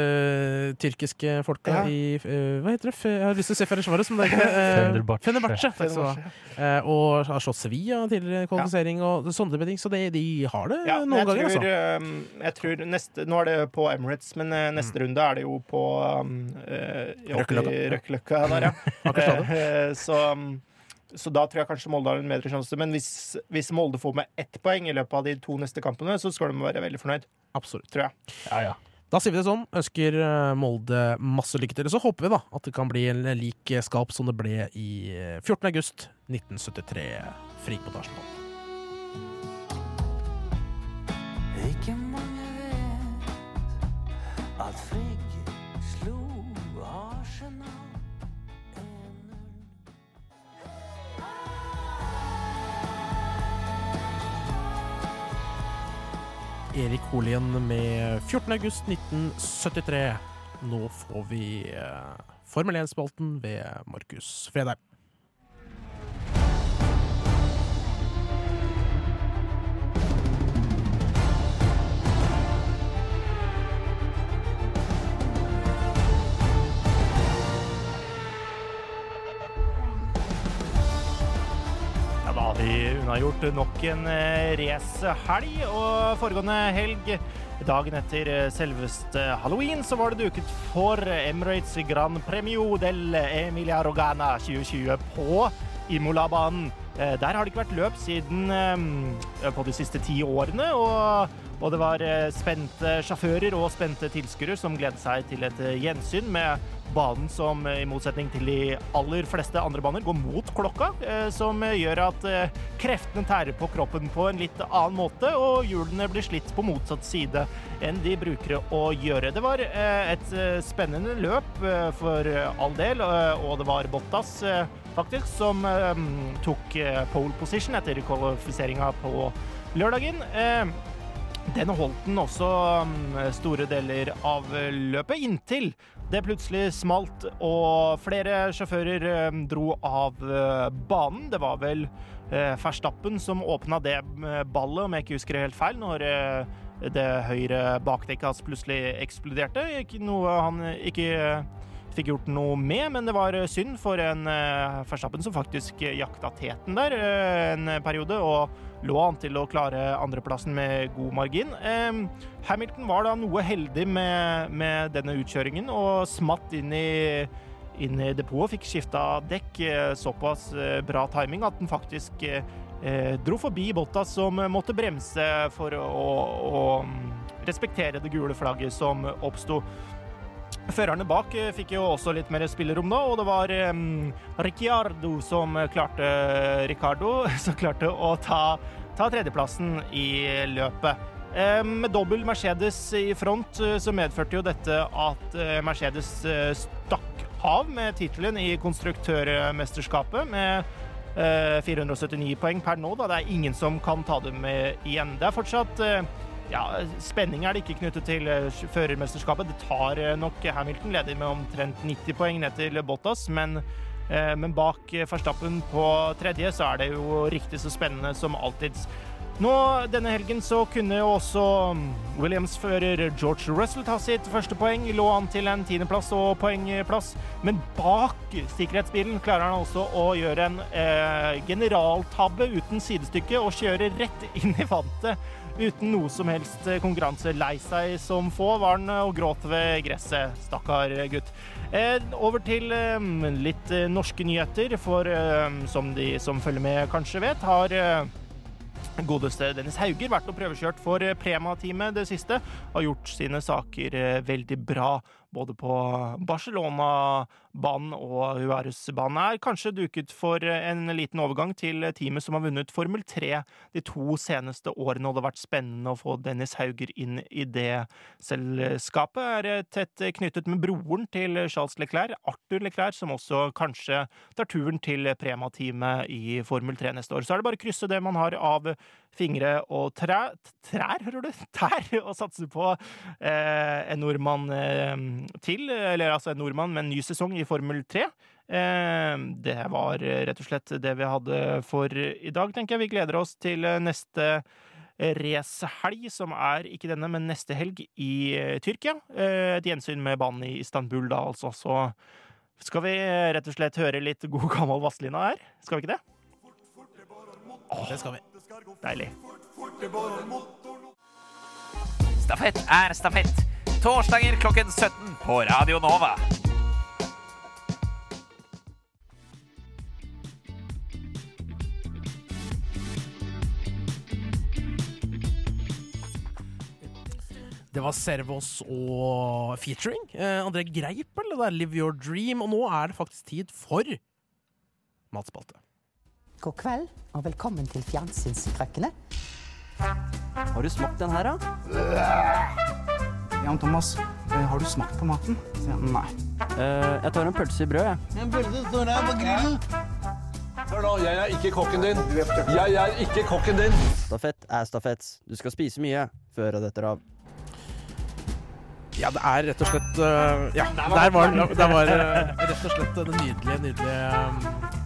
tyrkiske folka Ja. i uh, Hva heter det? F jeg har lyst til å se Ferencvaros, men det er ikke det. Eh, Fenerbahçe. Fenerbahçe, takk skal du ha. Eh, og har slått Sevilla tidligere i kvalifisering og sånne ting. Så de, de har det Ja, noen jeg ganger, tror, altså. um, jeg tror neste, Nå er det på Emirates, men neste runde er det jo på um, Røkkeløkka. Der, ja. Eh, så, um, så da tror jeg kanskje Molde har en bedre sjanse. Men hvis, hvis Molde får med ett poeng i løpet av de to neste kampene, så skal de være veldig fornøyd, Absolutt. tror jeg. Ja, ja. Da sier vi det sånn. Ønsker eh, Molde masse lykke til. Og så håper vi da at det kan bli en lik eh, skap som det ble i eh, 14. august 1973. Frik. Ikke mange vet at Frigg Erik Holien med 14. august 1973. Nå får vi eh, Formel 1-spalten ved Markus Fredheim. Vi unnagjort nok en eh, racehelg, og foregående helg, dagen etter eh, selveste halloween, så var det duket for Emirates Grand Premio del Emilia Rogana 2020 på Imola-banen. Eh, Der har det ikke vært løp siden på de siste ti årene, og, og det var spente sjåfører og spente tilskuere som gledet seg til et gjensyn med banen som eh, i motsetning til de aller fleste andre baner går mot klokka, eh, som eh, gjør at kreftene tærer på kroppen på en litt annen måte, og hjulene blir slitt på motsatt side enn de bruker å gjøre. Det var et spennende løp for all del, og det var Bottas faktisk som tok pole position etter kvalifiseringa på lørdagen. Den holdt den også mm, store deler av løpet, inntil det plutselig smalt og flere sjåfører eh, dro av eh, banen. Det var vel Ferstappen som åpna det eh, ballet, om jeg ikke husker det helt feil, når eh, det høyre bakdekket hans plutselig eksploderte. Noe han ikke eh, fikk gjort noe med, men det var eh, synd for en Ferstappen som faktisk eh, jakta teten der eh, en periode, og lå an til å klare andreplassen med god margin. Hamilton var da noe heldig med, med denne utkjøringen og smatt inn i inn i depotet, fikk skifta dekk. eh, Såpass eh, bra timing at den faktisk eh, dro forbi Bottas, som måtte bremse for å, å, å respektere det gule flagget som oppsto. Førerne bak eh, fikk jo også litt mer spillerom nå, og det var um, Ricciardo som klarte Ricardo som klarte å ta, ta tredjeplassen i løpet. Um, Med dobbel Mercedes i front eh, så medførte jo dette at eh, Mercedes stakk av med tittelen i konstruktørmesterskapet med eh, 479 poeng per nå. Da. Det er ingen som kan ta dem igjen. Det er fortsatt ja, spenning er det ikke knyttet til eh, førermesterskapet. Det tar eh, nok Hamilton, leder med omtrent 90 poeng ned til Bottas, men, eh, men bak eh, Verstappen på tredje så er det jo riktig så spennende som alltids. Nå denne helgen så kunne jo også mm, Williams-fører George Russell ta sitt første poeng. Lå an til en tiendeplass og poengplass, men bak sikkerhetsbilen klarer han også å gjøre en eh, generaltabbe uten sidestykke og kjøre rett inn i vantet uten noe som helst konkurranse. Lei seg som få var han og gråt ved gresset. Stakkar gutt. Eh, over til eh, litt eh, norske nyheter, for eh, som de som følger med kanskje vet, har eh, Godeste Dennis Hauger vært og prøvekjørt for eh, Prema-teamet det siste. Har gjort sine saker eh, veldig bra både på Barcelona-banen og Juarez-banen, er kanskje duket for en liten overgang til teamet som har vunnet Formel 3 de to seneste årene, og det har vært spennende å få Dennis Hauger inn i det selskapet. Er tett knyttet med broren til Charles Leclerc, Arthur Leclerc, som også kanskje tar turen til Prema-teamet i Formel 3 neste år. Så er det bare å krysse det man har av fingre og træ, trær, hører du? Tær, og satse på eh, en nordmann eh, til, eller altså en nordmann med en ny sesong i Formel 3. Eh, det var rett og slett det vi hadde for i dag, tenker jeg. Vi gleder oss til neste racehelg, som er ikke denne, men neste helg i eh, Tyrkia. Eh, et gjensyn med banen i Istanbul da, altså. Så skal vi rett og slett høre litt god gammel Vazelina her. Skal vi ikke det? Det skal vi. Deilig. Stafett er stafett. Torsdager klokken 17 på Radio Nova. Det var Servos og featuring. Eh, André Greipel, det der Live Your Dream. Og nå er det faktisk tid for matspalte. God kveld, og velkommen til Fjernsynskrekkene. Har du smakt den her, da? Jan Thomas, eh, har du smakt på maten? Nei. Uh, jeg tar en pølse i brød, jeg. En pølse står her på grillen. Hør nå, jeg er ikke kokken din. Jeg er ikke kokken din. Stafett er stafett. Du skal spise mye før og detter av. Ja, det er rett og slett uh, Ja, der var, der var uh, rett og slett det nydelige, nydelige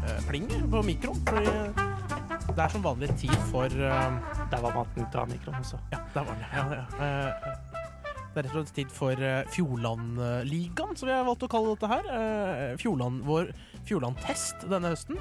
uh, pling på mikroen. Fordi det er som vanlig tid for Der var maten ute av mikroen også. Ja, der var den. Ja, ja. Eh, Det er rett og slett tid for Fjordlandligaen, som vi har valgt å kalle dette her. Eh, Fjordland, vår Fjordland-test denne høsten.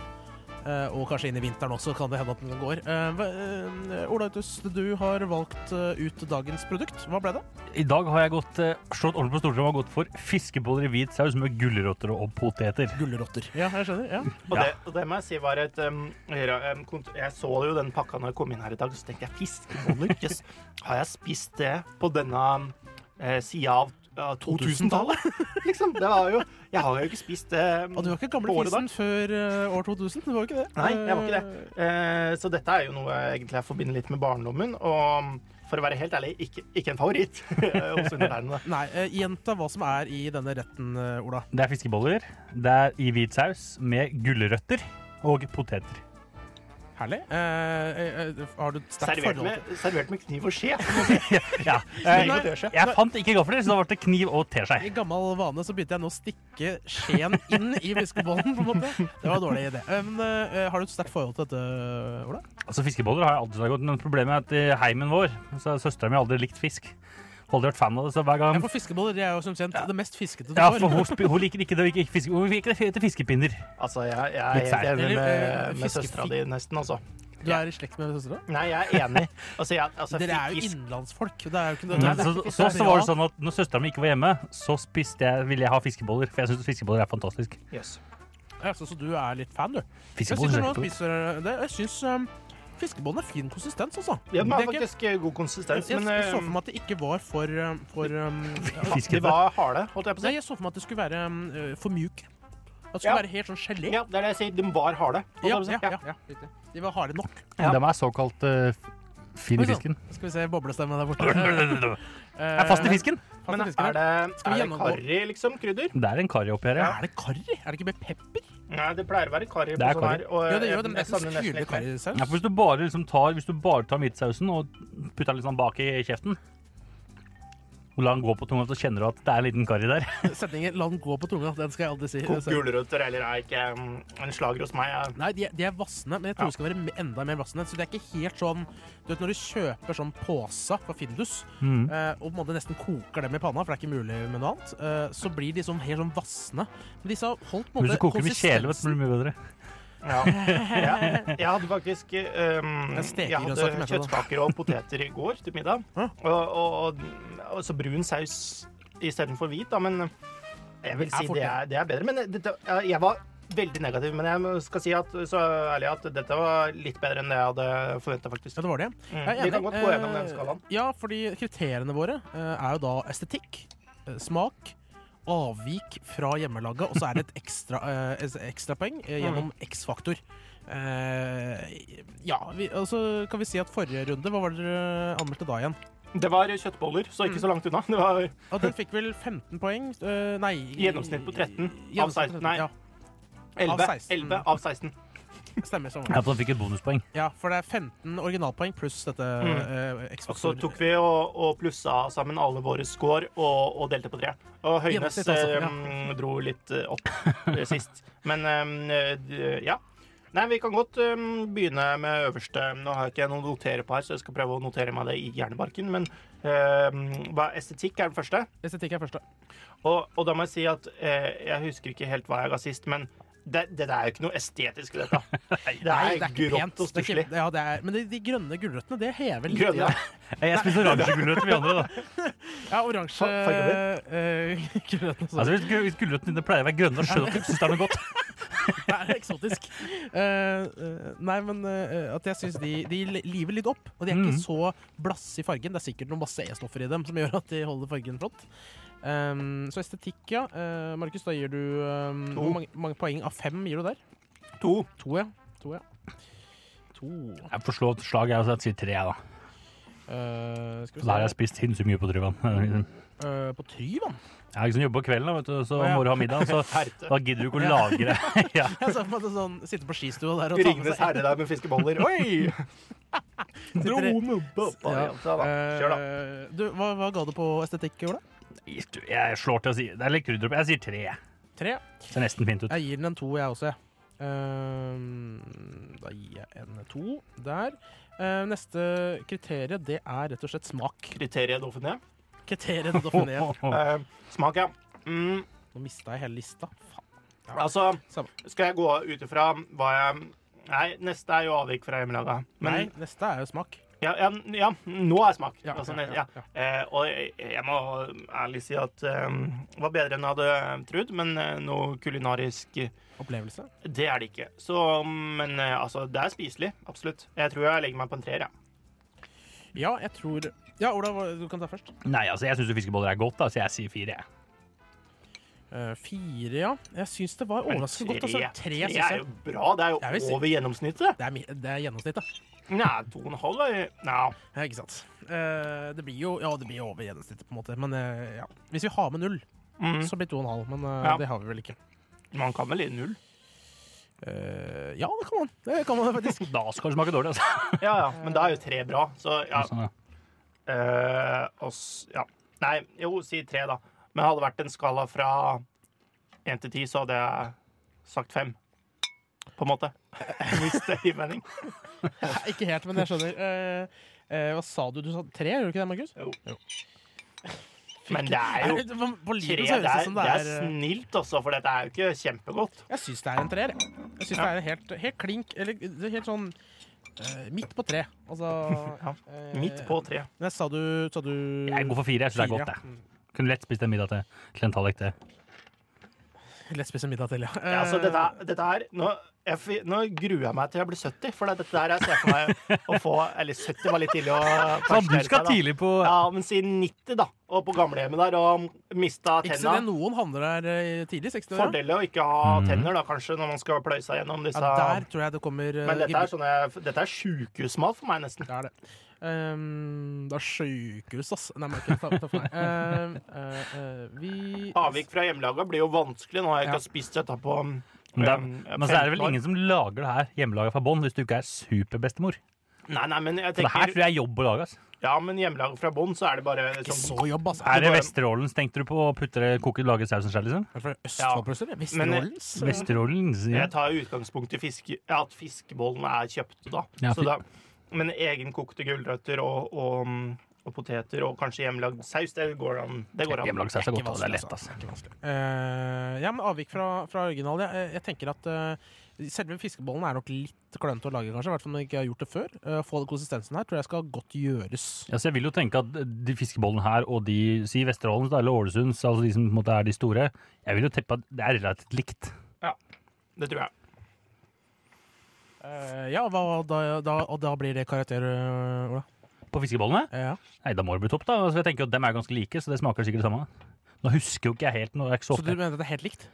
Eh, og kanskje inn i vinteren også, kan det hende at den går. Uh, Ola Autus, du har valgt eh, ut dagens produkt. Hva ble det? I dag har jeg gått, eh, slått ordentlig på Stortinget og gått for fiskeboller i hvit saus med gulrøtter og poteter. Gulrøtter. Ja, jeg skjønner. Ja. Og, det, og det må jeg si var et um, Jeg så jo den pakka når jeg kom inn her i dag, så tenkte jeg fiskeboller. Yes. Har jeg spist det på denne uh, sida av uh, 2000-tallet? liksom. Det var jo Jeg har jo ikke spist det um, Og du var ikke gamle fisen før eh, år 2000? Du var ikke det? Nei, jeg var ikke det. Eh, så dette er jo noe jeg egentlig jeg forbinder litt med barndommen. Og for å være helt ærlig, ikke, ikke en favoritt hos undertegnede. Nei, eh, gjenta hva som er i denne retten, eh, Ola. Det er fiskeboller. Det er i hvit saus med gulrøtter og poteter. Herlig. Eh, eh, eh, har du sterkt Servert forhold med, servert med kniv og skje. ja. Kniv Eh, og teskje. jeg fant ikke gafler, så da ble det kniv og teskje. I gammel vane så begynte jeg nå å stikke skjeen inn i fiskebollen. på en måte. Det var en dårlig idé. Men eh, Har du et sterkt forhold til dette, Ola? Altså, Fiskeboller har jeg alltid godt, men problemet er at i heimen vår så har søstera mi aldri likt fisk. Aldri vært fan av det, så hver gang Ja, for Fiskeboller det er jo som kjent det mest fiskete du Ja, for hun, sp- hun liker ikke det, ikke fiske, hun liker det til fiskepinner. Altså, jeg, jeg er helt enig Eller, med, eh, med fiskefri- søstera di, nesten, altså. Du er i slekt med søstera? Nei, jeg er enig. Altså, jeg, altså, Dere er jo fisk- innlandsfolk. Det er jo ikke Men så, så, så var det sånn at når søstera mi ikke var hjemme, så spiste jeg, ville jeg ha fiskeboller. For jeg syns fiskeboller er fantastisk. Yes. Ja, så, så du er litt fan, du? Jeg Fiskeboller er og spiser det. Jeg syns um, fiskebollen er fin konsistens, altså. Ja, den har faktisk eh, god konsistens, jeg, men jeg så eh, for meg at det ikke var for, um, for um, de var harde, holdt jeg på å Nei, jeg så for meg at det skulle være um, for mjuk. At det skulle Ja. være helt sånn gelé. Ja, det er det jeg sier. De var harde. Ja, jeg si. ja, ja, ja. De var harde nok. Ja. De er såkalt uh, fin i fisken. Skal vi se boblestemmen der borte. Er fast i fisken? Fast Men i fisken, er det, er det karri, liksom? Krydder? Det er en karri oppi her, ja. Er det karri? Er det ikke med pepper? Nei, det pleier å være karri Det på er sånn karri. her. Og Ja, det gjør jeg- det, men det er ikke så karrisaus. Ja, hvis du bare liksom tar, hvis du bare tar hvitsausen og putter den litt sånn bak i kjeften og la den gå på tunga, så kjenner du at det er en liten karri der. Setningen 'la den gå på tunga', den skal jeg aldri si. Kokt gulrøtter eller er ikke mm, en slager hos meg. Jeg, Nei, de er, de er vassende, men jeg tror Ja. de skal være enda mer vassende. Så det er ikke helt sånn Du vet når du kjøper sånn pose fra Findus, Mm. eh, og på en måte nesten koker dem i panna, for det er ikke mulig med noe annet, eh, så blir de sånn helt sånn vassende. Men disse har holdt på en Hvis du koker med i kjele, vet du, blir det mye bedre. Ja. jeg, jeg hadde faktisk um, Jeg hadde med kjøttkaker og poteter i går til middag. Og, og, og, så brun saus istedenfor hvit, da. Men jeg vil si det er, det er bedre. Men dette, jeg var veldig negativ, men jeg skal si at, så ærlig at dette var litt bedre enn det jeg hadde forventa, faktisk. Ja, det var det. Mm. Vi kan godt gå gjennom den Eh, skalaen. Ja, fordi kriteriene våre eh, er jo da estetikk, eh, smak avvik fra hjemmelaget, og så er det et ekstra, eh, et ekstrapoeng eh, gjennom X-faktor. Eh, ja, vi, altså kan vi si at forrige runde, hva var det dere anmeldte da igjen? Det var kjøttboller, så ikke så langt unna. Det var Og den fikk vel 15 poeng? Nei gjennomsnitt på 13 av 16. på Nei, ja. 11, Av 16. 11 av 16. Stemmer. Sånn. Ja, for han fikk et bonuspoeng. Ja, for det er 15 originalpoeng pluss dette Mm. eh, Og så tok vi og, og plussa sammen alle våre score og, og delte på tre. Og Høynes ja, altså, ja. eh, dro litt eh, opp eh, sist. Men um, d- ja. Nei, vi kan godt um, begynne med øverste. Nå har jeg ikke noe å notere på her, så jeg skal prøve å notere meg det i hjernebarken. Men hva, estetikk er den første. Estetikk er første. Og, og da må jeg si at eh, jeg husker ikke helt hva jeg ga sist, men det, det er jo ikke noe estetisk i dette. Det Nei, er, ikke grått og Det er stusslig. Ja, er, men de, de grønne gulrøttene, det hever litt. Grønne? Ja, Jeg spiser oransje gulrøtter, vi andre, da. ja oransje uh, gulrøttene. Altså, hvis hvis gulrøttene dine pleier å være grønne, skjønner du at du syns det er noe godt. Det er eksotisk. Uh, eh, nei, men at jeg syns de, de liver litt opp. Og de er Mhm. ikke så blasse i fargen. Det er sikkert noen masse E-stoffer i dem som gjør at de holder fargen flott. Um, så estetikk, ja. Uh, Markus, da gir du um, To. Hvor mange, mange poeng av fem gir du der? To. To, ja. To, ja. To. Jeg får slå et slag, jeg, og sier tre, da. Uh, skal vi For da har jeg spist sinnssykt mye på Tryvann. Uh, på Tryvann? Jeg har liksom jobber på kvelden, vet du, så ah, ja. må du ha middag. Så da gidder du ikke å lagre. ja. Jeg så på sånn, sitte på skistua der og Ringenes herre der med fiskeboller. Oi! Dronen! Ja. Kjør, da. Eh, du, hva, hva ga du på estetikk, Ola? Jeg slår til å si Det er litt krydder på. Jeg sier tre. Tre. Ser nesten fint ut. Jeg gir den en to, jeg også. Ehm, da gir jeg en to der. Uh, neste kriterium, det er rett og slett smak. Kriteriet Dauphiné. Kriteriet Dauphiné. uh, smak, ja. Mm, Nå mista jeg hele lista. Faen. altså, Samme. skal jeg gå ut ifra hva jeg Nei, neste er jo avvik fra hjemmelaga. Men Nei, neste er jo smak. Ja, ja, ja, nå er smak. Ja, altså, ja, ja, ja, Eh, og jeg, må ærlig si at eh, det var bedre enn jeg hadde trodd, men eh, noe kulinarisk eh, Opplevelse. Det er det ikke. Så, men eh, altså, det er spiselig. Absolutt. Jeg tror jeg legger meg på en treer, jeg. Ja, jeg tror Ja, Ola, du kan ta først. Nei, altså, jeg syns fiskeboller er godt, da, så jeg sier fire. jeg. Eh, fire, ja. Jeg syns det var overraskende godt. Altså, tre, tre er jo bra. Det er jo Jeg vil over gjennomsnittet. Det er, det er gjennomsnittet. Nei, to og en halv er Nei. Ja, ikke sant. Eh, det blir jo Ja, det blir over gjennomsnittet, på en måte. Men eh, ja. Hvis vi har med null, mm. så blir det to og en halv. Men eh, Ja. det har vi vel ikke. Man kan vel gi null? Eh, ja, det kan man. Det kan man faktisk. Da skal det smake dårlig, altså. Ja, ja. Men da er jo tre bra, så ja. Sånn, ja. Eh, og s- ja. Nei, jo, si tre, da. Men hadde det vært en skala fra én til ti, så hadde jeg sagt fem. På en måte. Hvis det gir mening. Ikke helt, men jeg skjønner. Eh, eh, hva sa du? Du sa tre, gjorde du ikke det, Markus? Jo. Men det er jo På, på tre. Det det er, det det er eh, snilt også, for dette er jo ikke kjempegodt. Jeg syns det er en treer. jeg. Jeg syns det er helt, helt klink Eller det er helt sånn eh, midt på tre. Altså Ja, eh, Midt på tre. Nei, sa du, sa du Jeg går for fire. Jeg syns det er godt, ja. det. Kunne lett spist en middag til, til en tallrik til. Lett spise middag til, ja. Ja, altså, dette, dette her nå, jeg, nå gruer jeg meg til jeg blir 70, for det er dette der jeg ser for meg å få Eller 70 var litt tidlig å Sånn, du skal seg, tidlig på Ja, men si 90, da. Og på gamlehjemmet der og mista Ikke så det noen havner der eh, tidlig. 60 år. Fordel å ikke ha Mhm. tenner, da, kanskje, når man skal pløye seg gjennom disse Ja, der tror jeg det kommer eh, Men dette er, sånne, dette er sjukehusmat for meg, nesten. Det er det. Um, det er sjukehus, ass. Nei, men ikke ta, ta for meg. Uh, uh, uh, vi Avvik fra hjemmelaga blir jo vanskelig. Nå har jeg ikke Ja. spist dette på um, Men, det men så er det vel ingen som lager det her hjemmelaga fra bånn, hvis du ikke er superbestemor. Nei, nei, men jeg Så det her tenker tror jeg er jobb å lage. Altså. Ja, men hjemmelaga fra bånn, så er det bare Ikke sånn så jobb, altså. Er det bare- Vesterålens tenkte du på å putte det, koke, lage sausen selv, liksom? Er Ja. Men- Vesterålens? Ja. Jeg tar utgangspunkt i fiske, ja, at fiskebollene er kjøpte, da. Ja, så da men egenkokte gulrøtter og, og, og poteter og kanskje hjemmelagd saus, det går an. Det går an. Hjemmelagd saus er godt, og det er lett, altså. Eh, ja, men avvik fra, fra original. Jeg, jeg tenker at uh, selve fiskebollen er nok litt klønete å lage, kanskje. I hvert fall om jeg ikke har gjort det før. Uh, få den konsistensen her tror jeg skal godt gjøres. Ja, så jeg vil jo tenke at de fiskebollene her og de si Vesterålens da, eller Ålesunds, altså de som på en måte er de store, jeg vil jo teppe at det er relativt likt. Ja, Det tror jeg. Uh, ja, hva, da, da, og da blir det karakter, uh, Ola? På fiskebollene? Ja. Nei, da må det bli topp, da. Så jeg tenker at dem er ganske like, så det smaker sikkert det samme. Nå husker jo ikke jeg helt noe. Så Så du mener det er helt likt?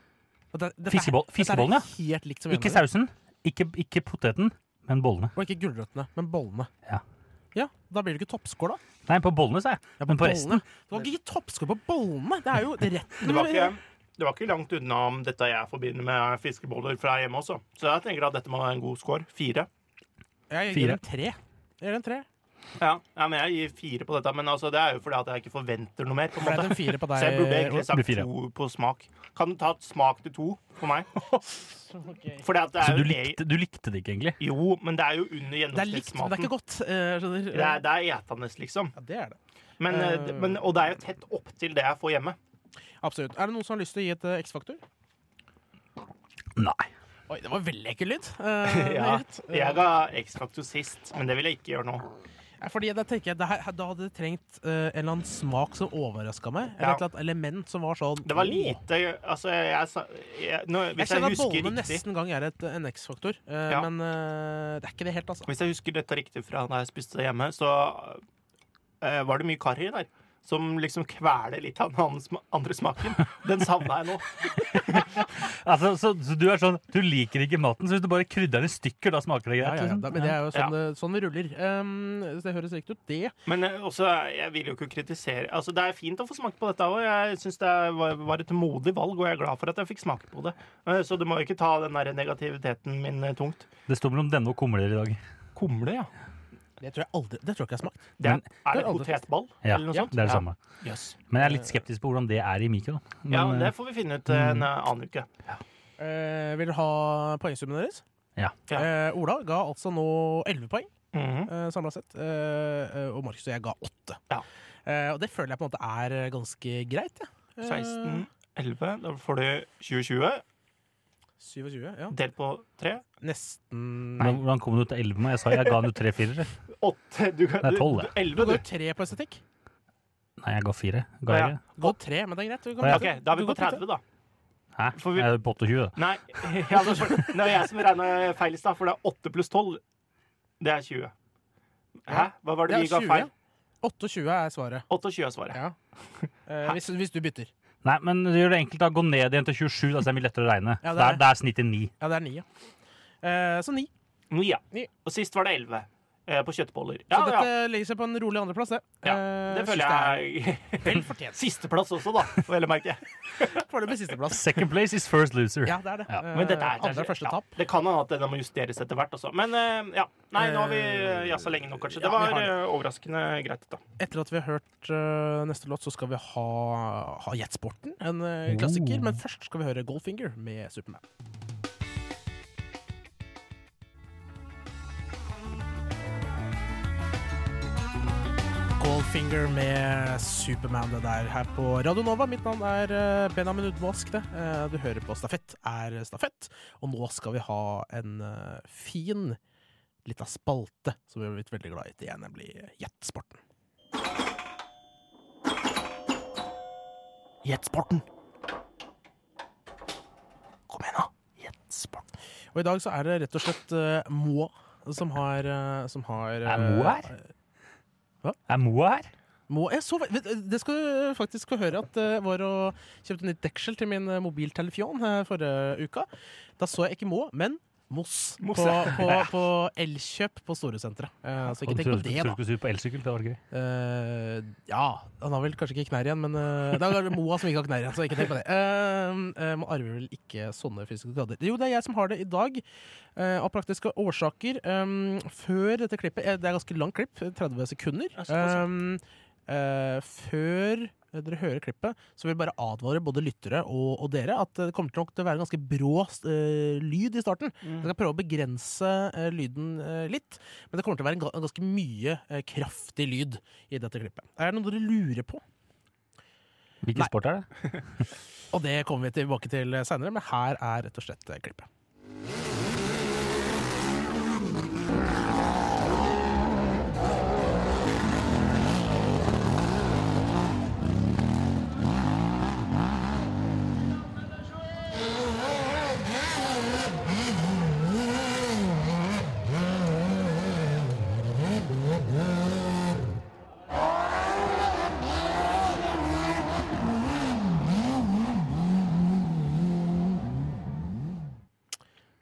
At det- er- Fiskeboll, ja. Helt likt Fiskebollene vi Ikke sausen, ikke, ikke poteten, men bollene. Og ikke gulrøttene, men bollene. Ja. Ja, Da blir det ikke toppskål, da. Nei, på bollene, sa jeg. Ja, Men på bollene. resten Det var ikke toppskål på bollene! Det er jo rett Det var ikke, det var ikke langt unna dette jeg forbinder med fiskeboller fra hjemme også. Så jeg tenker at dette må være en god score. Fire. Jeg gir en tre. Jeg gir en tre. Ja, ja, men jeg gir fire på dette. Men altså, det er jo fordi at jeg ikke forventer noe mer. på en måte. en fire på deg, Så jeg burde egentlig sagt to på smak. Kan du ta et smak til to for meg? Fordi at det Så er du jo likte, du likte det ikke, egentlig? Jo, men det er jo under Det er likt, men det er ikke godt. Uh. Det er, det er etende, liksom. Ja, det er det. Men, eh, Eh. men, og det er jo tett opp til det jeg får hjemme. Absolutt. Er det noen som har lyst til å gi et uh, X-faktor? Nei. Oi, det var veldig ekkel lyd. Uh, Ja, jeg ga X-faktor sist, men det vil jeg ikke gjøre nå. Ja, Fordi da tenker jeg, her, Da hadde det trengt uh, en eller annen smak som overraska meg. Eller Ja. et eller annet element som var sånn Det var lite Altså, jeg, jeg, nå, Jeg Hvis jeg, kjenner at husker bollene nesten gang er et, en X-faktor, uh, Ja. men uh, det er ikke det helt, altså. Hvis jeg husker dette riktig fra da jeg spiste det hjemme, så eh, var det mye karri der. Som liksom kveler litt av den andre sma- andre smaken. Den savna jeg nå. Altså, så, så du er sånn Du liker ikke maten, så hvis du bare krydrer den i stykker, da smaker det greit? ja, ja. ja. Da, men det er jo sånn, Ja. sånn vi ruller. Um, så det høres riktig ut, det. Men eh, også, jeg vil jo ikke kritisere Altså, Det er fint å få smake på dette òg. Jeg syns det var, et modig valg, og jeg er glad for at jeg fikk smake på det. Eh, Så du må ikke ta den der negativiteten min eh, tungt. Det står mellom denne og kumler i dag. Kumle, ja. Det tror jeg aldri Det tror jeg ikke jeg har smakt. Det er, Men- er det Det potetball? Ja, eller noe ja, sånt? det er det samme. Yes. Men jeg er litt skeptisk på hvordan det er i mikro. Men, Ja, eh, det får vi finne ut eh, en eh, annen uke. Eh, vil dere ha poengsummen deres? Ja. Ja. Eh, Ola ga altså nå 11 poeng mm -hmm. eh, samla sett. Eh, og Markus og jeg ga 8. Ja. Eh, og det føler jeg på en måte er ganske greit. Ja. Eh, 16, 11. Da får du 2020 27, ja. delt på 3. Nesten Nei. hvordan kom du til 11 med? Jeg sa jeg ga den jo tre firere. 8 Du kan Det er tolv, 12, du- det. 11, Du går du. tre på estetikk. Nei, jeg ga fire. Går jeg Ja. ikke? Du ga tre, men det er greit. Du kan. OK, da er vi på kan bytte. 30, da. Hæ? Får vi- Jeg er på 28. da. Nei, ja, det er jeg som regna feil i stad, for det er 8 pluss 12. Det er 20. Hæ? Hva var det Ja, vi ga 20. feil? 28 er svaret. 28 er svaret. Ja. Eh, hvis, hvis du bytter. Nei, men det gjør det enkelt. da Gå ned igjen til 27, da, så er det mye lettere å regne. Ja, det det, er det er snittet 9. Ja, det er 9, ja. Eh, så ni. Ni, ja. Ni. Og sist var det 11 eh, på kjøttboller. Så dette ja. legger seg på en rolig andreplass, det. ja. Eh, Det føler jeg er Vel fortjent. Sisteplass også, da, vel å merke. Foreløpig sisteplass. Second place is first loser. Ja, det er det. Ja. Eh, Men dette er, andre er første ja, tap. Det kan hende at den må justeres etter hvert også. Men eh, ja. Nei, nå har vi Eh, jazza lenge nok, kanskje. Det var eh, overraskende greit, da. Etter at vi har hørt eh, neste låt, så skal vi ha, ha Jetsporten, en eh, klassiker. Oh. Men først skal vi høre Goldfinger med Superman. Goldfinger med Superman, det der her på Radio Nova. Mitt navn er eh, Benjamin Udmask. det. Eh, Du hører på Stafett er stafett. Og nå skal vi ha en eh, fin lita spalte som vi har blitt veldig glad i. Det er nemlig Jetsporten. Jetsporten. Kom igjen, da. Jetsporten. Og i dag så er det rett og slett uh, Moa som har, uh, som har Er Moa her? Eh, Er Moa her? Moa, jeg så, det skal du faktisk få høre at det var og kjøpte nytt deksel til min eh, mobiltelefon eh, forrige uka. Da så jeg ikke Moa, men Moss Moss, på, på, på Elkjøp på Storesenteret. Uh, så ikke tenk på det, da. skulle si på elsykkel? Det var gøy. Uh, ja, han har vel kanskje ikke knær igjen, men uh, det er Moa som ikke har knær igjen. Så ikke tenk på det. Uh, man arver vel ikke sånne fysiske skader. Jo, det er jeg som har det i dag, eh, av praktiske årsaker. Um, før dette klippet Det er ganske langt klipp, 30 sekunder. Um, eh, før dere hører klippet, så vil jeg bare advare både lyttere og, og dere at det kommer til nok til å være ganske brå uh, lyd i starten. Jeg skal prøve å begrense uh, lyden uh, litt, men det kommer til å være en, ganske mye eh, kraftig lyd i dette klippet. Er det noe dere lurer på? Hvilken Nei. sport er det? Og det kommer vi tilbake til seinere, men her er rett og slett eh, klippet.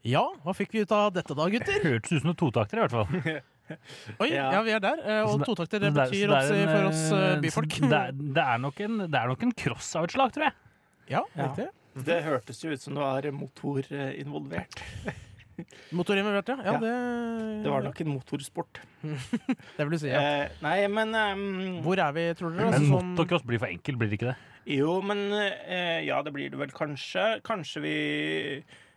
Ja, hva fikk vi ut av dette da, gutter? Hørtes ut som noen totakter, i hvert fall. Oi, ja, Ja. vi er der. eh, Og det- totakter det er- betyr det er en, for oss eh, eh, byfolk. Det er, det er nok en, det er nok en cross av et slag, tror jeg. Ja, Ja. riktig. Det hørtes jo ut som det var motor involvert. Motorinvolvert, ja. ja. Ja. Det, Det var nok en motorsport. Det vil du si, ja. Eh, nei, men um... Hvor er vi, tror dere? Men Altså, sånn- motocross blir for enkelt, blir det ikke det? Jo, men eh, Ja, det blir det vel kanskje. Kanskje vi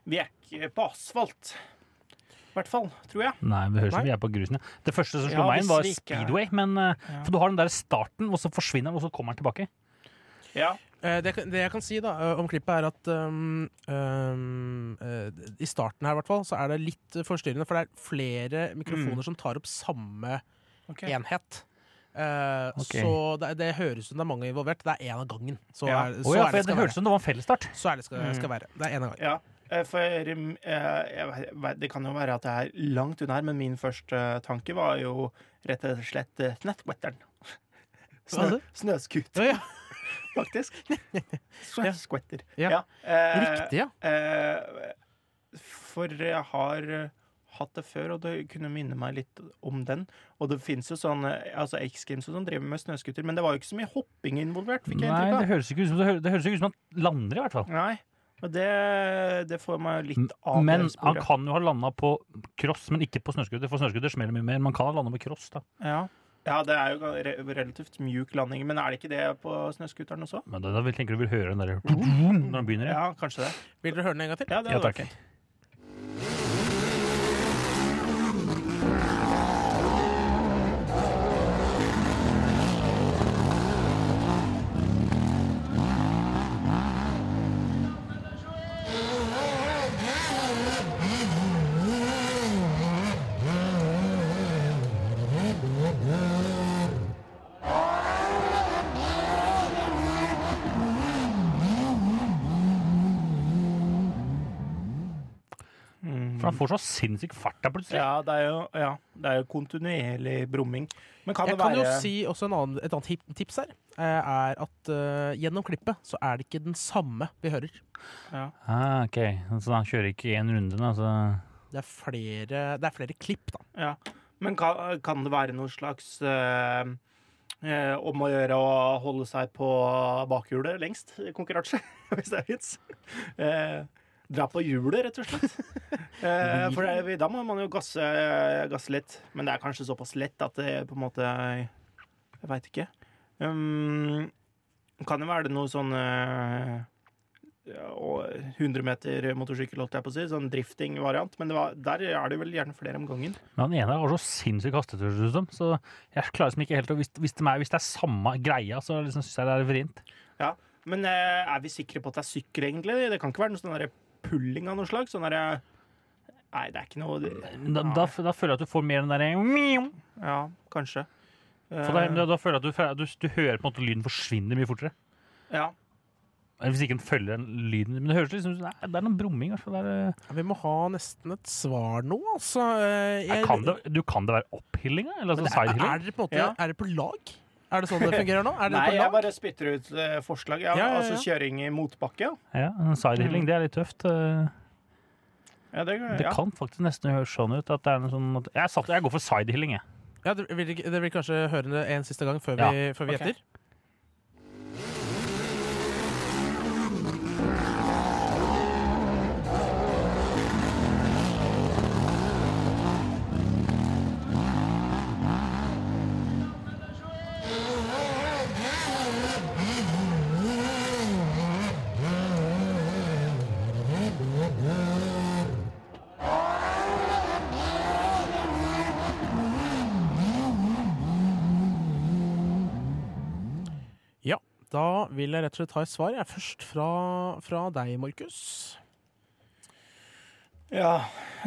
Vi er ikke på asfalt. I hvert fall, tror jeg. Nei, det høres ut som vi er på grusen. Ja. Det første som slo Ja, meg inn, var speedway. Men eh, Ja. For du har den der starten, og så forsvinner den, og så kommer den tilbake. Ja. Eh, Det, det jeg kan si da eh, om klippet, er at um, um, i starten her, i hvert fall, så er det litt forstyrrende, for det er flere mikrofoner som tar opp samme okay. enhet. Uh, okay. Så det, det høres ut som det er mange involvert. Det er én av gangen. Så, Ja. er, så oh, ja, er det det høres ut som det var en fellesstart. Så er det skal, Mm. skal være. Det er én av gangen. Ja, for um, eh, vet- Det kan jo være at det er langt unna her, men min første tanke var jo rett og slett eh, snøskvetteren. Er Snø, det? ja, ja. faktisk. Snøskvetter. Ja. Eh, Riktig, ja. eh, for jeg har eh, hatt det før, og det kunne minne meg litt om den. Og det fins jo sånn eh, altså X Games og sånn driver med snøscooter, men det var jo ikke så mye hopping involvert. Nei, det høres som det, hø- det høres ikke ut som han lander, i hvert fall. Nei, og det, det får meg litt av Men han kan jo ha landa på cross, men ikke på snøscooter. For snøscooter smeller mye mer. Man kan ha landa på cross, da. Ja. ja, det er jo re relativt mjuk landing, men er det ikke det på snøscooteren også? Men da, da tenker du vil høre den der når den begynner. Ja. Ja, kanskje det. Vil dere høre den en gang til? Ja, det Ja, hadde takk. vært For han får så sinnssyk fart der plutselig. Ja, det er jo, ja, det er jo kontinuerlig brumming. Men kan Jeg det kan jo si også en annen, et annet tips her. eh, Er at uh, gjennom klippet så er det ikke den samme vi hører. ja. Ah, ok, Så han kjører ikke én runde, da? Så Det er flere, det er flere klipp, da. Ja. Men kan, kan det være noe slags uh, eh, om å gjøre å holde seg på bakhjulet lengst i konkurranse, hvis det er vits? Eh, dra på hjulet, rett og slett. Eh, for det, da må man jo gasse, gasse litt. Men det er kanskje såpass lett at det på en måte Jeg veit ikke. Um, kan jo være det noe sånn uh, 100 meter motorsykkel, holdt jeg på å si. Sånn drifting-variant. Men var, der er det vel gjerne flere om gangen. Men han ene har så sinnssyk hastighet, høres det ut som. Så jeg klarer liksom ikke helt å Hvis, hvis, det, er, hvis det er samme greia, så liksom syns jeg det er vrient. Ja, Men uh, er vi sikre på at det er sykkel, egentlig? Det kan ikke være noe sånn derre pulling av noe slag? Sånn derre Nei, det er ikke noe det, Da, da, da føler jeg at du får mer den derre Ja, kanskje. For da, Eh, da, da føler jeg at du, du, du hører på en måte lyden forsvinner mye fortere. ja. Hvis ikke den følger den lyden. Men det høres liksom ut som det er noen brumming. Altså. Det er, Ja, Vi må ha nesten et svar nå, altså. Jeg, er, kan det, du, kan det være opphillinga? Eller altså det er, er, dere på en måte, Ja. er det på lag? Er det sånn det fungerer nå? Er det Nei, jeg bare spytter ut eh, forslag. Ja, Ja, ja, ja. Altså kjøring i motbakke, ja. Ja, en sidehilling, det er litt tøft. eh. ja, det, Det ja. kan faktisk nesten høres sånn ut. At det er noe sånn at, jeg, satt, jeg går for sidehilling, jeg. Ja, det vil, det vil kanskje høre det en siste gang før Ja. vi, før vi Ok. gjetter? Ja, da vil jeg rett og slett ha et svar. Jeg er først fra, fra deg, Markus. Ja,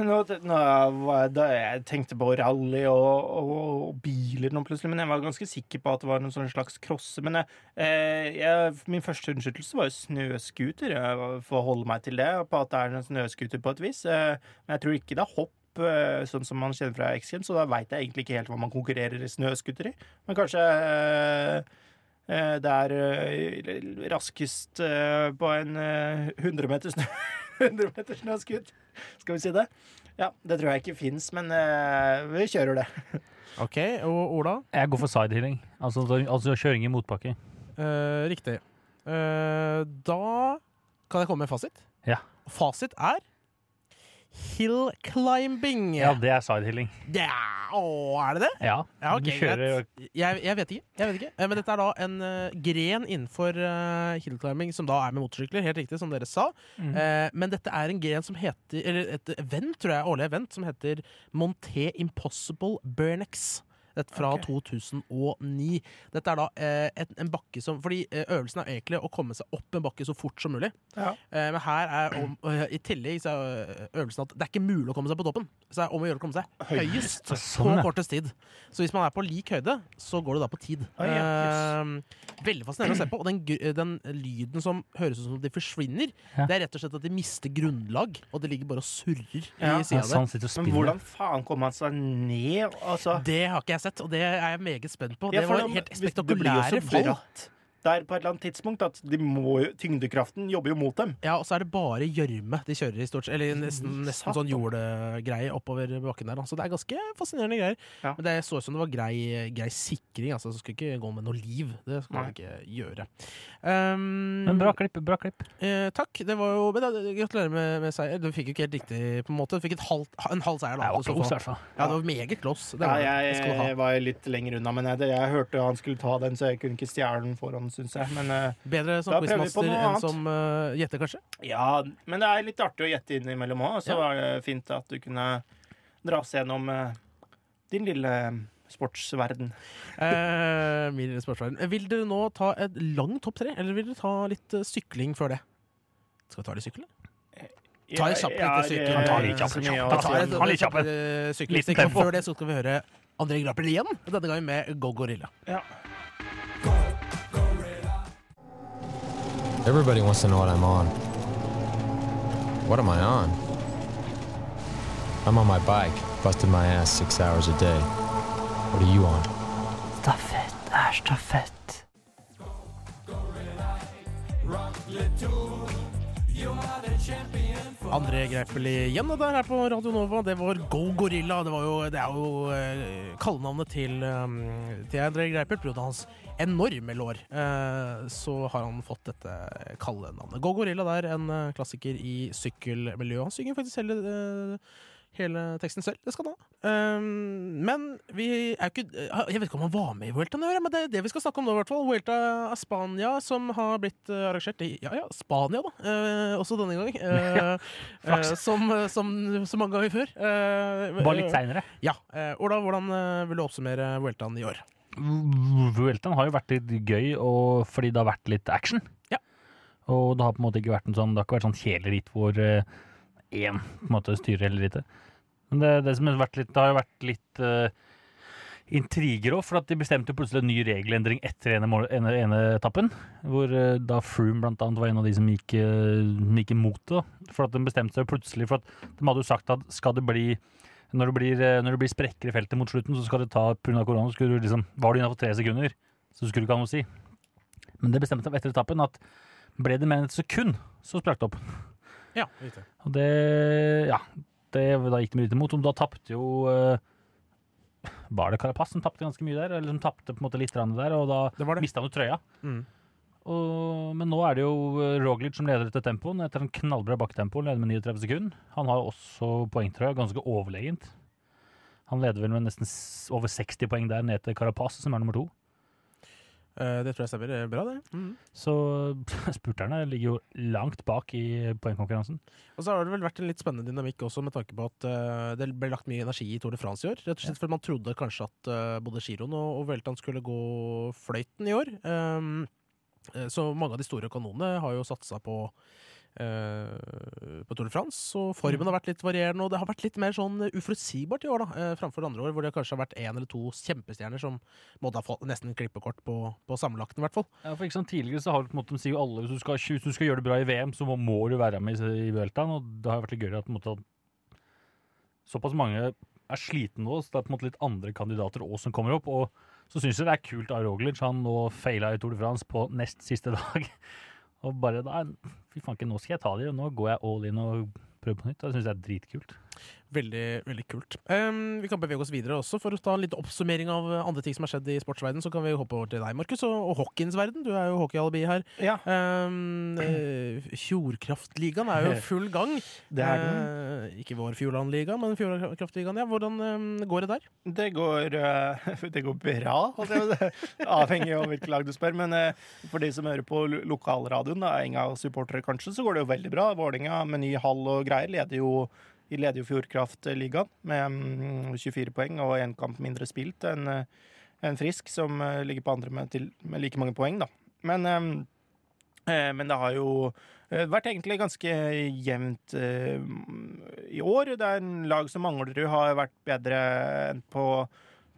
nå, nå da jeg tenkte på rally og, og, og biler nå plutselig, men jeg var ganske sikker på at det var noen slags crosse. Men jeg, eh, jeg, min første unnskyldelse var jo snøscooter. Jeg får holde meg til det, på at det er en snøscooter på et vis. Eh, men jeg tror ikke det er hopp. eh, Sånn som man kjenner fra X Games, så da veit jeg egentlig ikke helt hva man konkurrerer i snøscooter i. Men kanskje det er eh, raskest eh, på en eh, 100 meter snø 100 meter snøskutt. Skal vi si det? Ja, det tror jeg ikke fins, men eh, vi kjører det. OK, og Ola? Jeg går for sidehealing. Altså, altså kjøring i motbakke. Eh, riktig. Eh, da kan jeg komme med fasit. Ja. Fasit er hill climbing. Ja, det er sidehealing. Ja, å, er det det? Ja. Ja, ok, du kjører. Jeg, jeg vet ikke. Jeg vet ikke. Eh, Men dette er da en uh, gren innenfor uh, hill climbing som da er med motorsykler, helt riktig, som dere sa. Mm. Uh, men dette er en gren som heter Eller et event, tror jeg, årlig event, som heter Monté Impossible Bernex. Dette fra 2009. Dette er da eh, en, en bakke som Fordi eh, øvelsen er egentlig å komme seg opp en bakke så fort som mulig. Ja. Eh, men her er om, eh, i tillegg så er eh, øvelsen at det er ikke mulig å komme seg på toppen. Så det er om å gjøre å komme seg høyest Sånn, på kortest tid. Så hvis man er på lik høyde, så går det da på tid. Oh, ja, Eh, veldig fascinerende å se på. Og den, den lyden som høres ut som de forsvinner, Ja. det er rett og slett at de mister grunnlag, og det ligger bare og surrer Ja. i sida Ja, sånn og Men hvordan faen kommer han seg ned? Altså, Det har ikke jeg sett, og det er jeg meget spent på. Ja, det var helt spektakulære fall. Der på et eller annet tidspunkt at de må jo, tyngdekraften jobber jo mot dem. Ja, og så er det bare gjørme de kjører i stort sett. Eller nesten, nesten Satan. sånn jordegreie oppover bakken der. Så det er ganske fascinerende greier. Ja. Men det så ut som det var grei, grei sikring. Altså, det skulle ikke gå med noe liv. Det skal man ikke gjøre. Um, Men bra klipp, bra klipp. Eh, takk. Det var jo men, da, Gratulerer med, med seier. Du fikk jo ikke helt riktig, på en måte. Du fikk et halvt, en halv seier, da. Det var close, fall. Ja, det var meget close. Det Ja, jeg, ha. jeg var litt lenger unna, men jeg, jeg hørte han skulle ta den, så jeg kunne ikke stjele den foran, syns jeg. Men uh, Bedre som quizmaster enn annet. som uh, gjetter, kanskje? ja, men det er litt artig å gjette innimellom òg. Så Ja. var det fint at du kunne dra oss gjennom uh, din lille sportsverden. Eh, min lille sportsverden. Vil dere nå ta et lang topp tre, eller vil dere ta litt sykling før det? Skal vi ta litt sykling? Ta en kjapp liten sykling. Ta litt kjapp, kjapp. Før det så skal vi høre André Grappel igjen, denne gangen med Go Gorilla. Everybody wants to know what I'm on. What am I on? I'm on my bike, busting my ass six hours a day. What are you on? Stafett er stafett. André Greipel igjen, og det er her på Radio Nova. Det var Go Gorilla. Det, jo, det er jo eh, kallenavnet til, um, til André Greipel. Pga. hans enorme lår, eh, så har han fått dette kallenavnet. Go Gorilla det er en eh, klassiker i sykkelmiljøet. Han synger faktisk hele, eh, hele teksten selv. Det skal han ha. Um, men vi er jo ikke Jeg vet ikke om han var med i Vuelta nå, men det er det vi skal snakke om nå, i hvert fall. Vuelta av Spania, som har blitt eh, arrangert i Ja ja, Spania, da. Uh, også denne gang. Uh, eh, som, som så mange ganger før. Eh, Bare litt eh, seinere. Ja. Eh, Ola, hvordan eh, vil du oppsummere Vueltaen i år? Vueltaen har jo vært litt gøy, og fordi det har vært litt action. Ja. Og det har på en måte ikke vært en sånn, det har ikke vært sånn kjeleritt hvor hvor én på en måte styrer hele ikke. Men det, det, som har vært litt, det har jo vært litt uh, intriger òg, for at de bestemte plutselig en ny regelendring etter ene, mål- ene, ene etappen. Hvor uh, da Froome blant annet var en av de som gikk, uh, gikk imot det. For at de bestemte seg plutselig For at de hadde jo sagt at skal det bli når det, blir, når det blir sprekker i feltet mot slutten, så skal det ta pga. korona, skulle du liksom, var du innafor tre sekunder, så skulle du ikke ha noe å si. Men det bestemte seg etter etappen at ble det mer enn et sekund, så sprakk det opp. Ja, riktig. Og det Ja, det, da gikk de litt imot. Og da tapte jo uh, Var det Carapaz som tapte ganske mye der? Eller som tapte på en måte litt der, og da Det det. mista han jo trøya. Mm. Og, men nå er det jo eh, Roglic som leder etter tempoen, etter en knallbra baktempo. Leder med 39 sekunder. Han har jo også poengtrøya, ganske overlegent. Han leder vel med nesten over 60 poeng der ned til Carapaz, som er nummer to. Eh, det tror jeg stemmer. Det er Bra, det. Mm. Så spurterne ligger jo langt bak i poengkonkurransen. Og så har det vel vært en litt spennende dynamikk også, med tanke på at uh, det ble lagt mye energi i Tour de France i år. Rett og slett fordi man trodde kanskje at uh, både Giroen og, og Veltan skulle gå fløyten i år. Um, så mange av de store kanonene har jo satsa på på Tour de France, og formen har vært litt varierende. Og det har vært litt mer sånn uforutsigbart i år, da, eh, framfor andre år, hvor det kanskje har vært én eller to kjempestjerner som måtte ha fått nesten klippekort på, på sammenlagten, i hvert fall. Ja, for ikke sant, Tidligere så har på en måte, de sier jo alle hvis du, skal, hvis du skal gjøre det bra i VM, så må, må du være med i, i Vueltaen. Og det har vært litt gøy at på en måte, såpass mange er slitne nå, så det er på en måte litt andre kandidater også som kommer opp. Og så syns jeg det er kult av Roglic. Han nå feila i Tour de France på nest siste dag. Og bare da Fy fanken, nå skal jeg ta de, og nå går jeg all in og prøver på nytt. Det syns jeg er dritkult. Veldig, veldig kult. Um, vi kan bevege oss videre også for å ta en liten oppsummering av uh, andre ting som har skjedd i sportsverden, Så kan vi hoppe over til deg, Markus, og, og hockeyens verden. Du er jo hockeyalibi her. Ja. Um, uh, Fjordkraftligaen er jo full gang. Det er den. Uh, ikke vår Fjordlandliga, men Fjordkraftligaen. Ja. Hvordan um, går det der? Det går, uh, det går bra, avhengig av hvilket lag du spør. Men eh, for de som hører på lo- lokalradioen, da, Enga-supportere kanskje, så går det jo veldig bra. Vålerenga med ny hall og greier leder jo, de leder jo Fjordkraft-ligaen med mm, 24 poeng og én kamp mindre spilt enn en Frisk, som eh, ligger på andre med, til, med like mange poeng, da. Men, eh, eh, men det har jo eh, vært egentlig ganske jevnt eh, i år. Det er en lag som Manglerud har vært bedre enn på,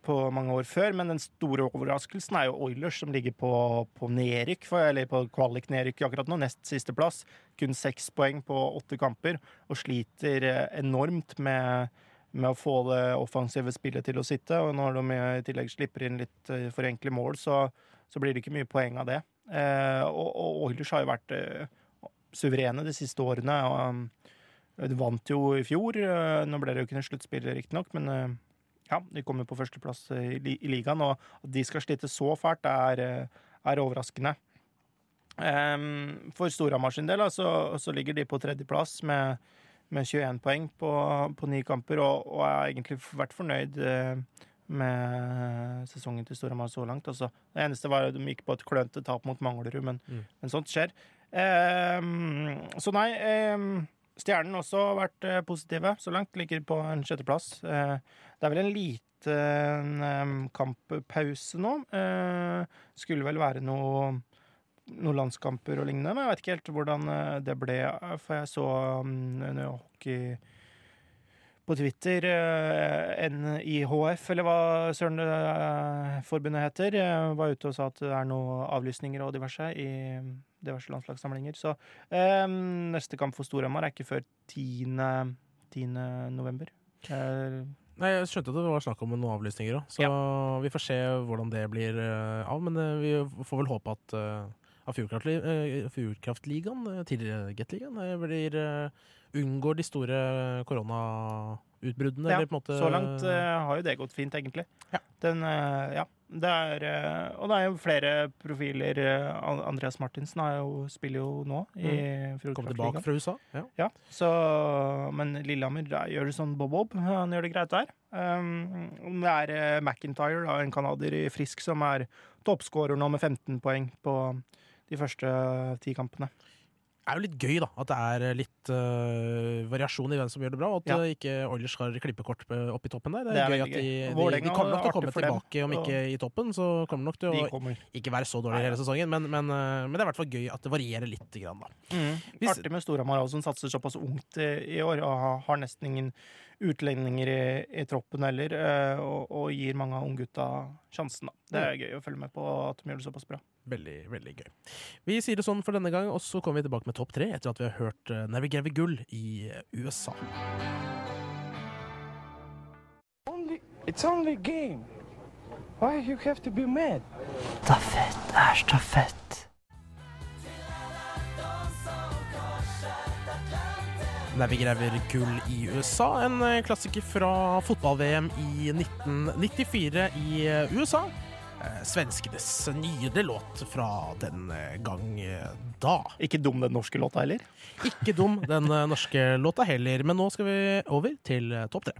på mange år før, men den store overraskelsen er jo Oilers, som ligger på, på nedrykk, eller på kvalik-nedrykk akkurat nå, nest siste plass. Kun seks poeng på åtte kamper, og sliter eh, enormt med, med å få det offensive spillet til å sitte. Og når de i tillegg slipper inn litt eh, for enkle mål, så, så blir det ikke mye poeng av det. Eh, og, og Oilers har jo vært eh, suverene de siste årene. og um, De vant jo i fjor. Nå ble det jo ikke noe sluttspill, riktignok, men ja, de kommer på førsteplass i, li- i ligaen. Og at de skal slite så fælt, er, eh, er overraskende. Um, for Storhamar sin del altså, så, så ligger de på tredjeplass med, med 21 poeng på, på ni kamper, og, og har egentlig vært fornøyd eh, med sesongen til Storhamar så langt. Altså, det eneste var at de gikk på et klønete tap mot Manglerud, men, Mm. men sånt skjer. Um, så nei em, Stjernen også har vært eh, positive så langt. Ligger på en sjetteplass. Eh, det er vel en liten kamppause nå. Eh, skulle vel være noe noen landskamper og lignende, men jeg vet ikke helt hvordan det ble. For jeg så hockey på Twitter, NIHF, eller hva søren det forbundet heter, var ute og sa at det er noen avlysninger og diverse i diverse landslagssamlinger. Så eh, neste kamp for Storhamar er ikke før 10. 10. november. Eh, Nei, Jeg skjønte at det var snakk om noen avlysninger òg, så vi får se hvordan det blir eh, av. Men eh, vi får vel håpe at uh, eh, Fjordkraftligaen, uh, tidligere Gateligaen, uh, blir eh, unngår de store koronautbruddene. Ja, eller på en måte så langt uh, har jo det gått fint, egentlig. Den, uh, ja, det er, uh, og det er jo flere profiler. Andreas Martinsen jo, spiller jo nå i Mm. Kommer tilbake fra USA. Ja. Ja, så, men Lillehammer da, gjør det sånn bob-bob. Han gjør det greit der. Um, det er McIntyre, da, en canadier i Frisk, som er toppskårer nå med 15 poeng på de første ti kampene. Er jo litt gøy da, at det er litt uh, variasjon i hvem som gjør det bra, og at Ja. eh, ikke Oilers har klippekort opp i toppen der. Det er, Det er gøy at de, de, de kommer nok til å komme tilbake, dem, om ikke i toppen, så kommer de nok til å ikke være så dårlig hele sesongen, men, men, eh, men det er i hvert fall gøy at det varierer litt. Grann, da. Hvis- Artig med Storhamar som satser såpass ungt i, år og har, nesten ingen utlendinger i, i troppen heller, eh, og, og gir mange av unggutta sjansen. Da. Det er gøy å følge med på at de gjør det såpass bra. Veldig, veldig gøy. Vi sier det sånn for denne gang, og så kommer vi tilbake med topp tre etter at vi har hørt uh, Never Gave Gull i eh, USA. Only, it's only game. Why you have to be mad? Stafett er stafett. Navigraver gull i USA, en eh, klassiker fra fotball-VM i 1994 i eh, USA. Eh, Svenskenes nyede låt fra den eh, gang eh, da. Ikke dum den norske låta heller. Ikke dum den norske låta heller, men nå skal vi over til topp tre.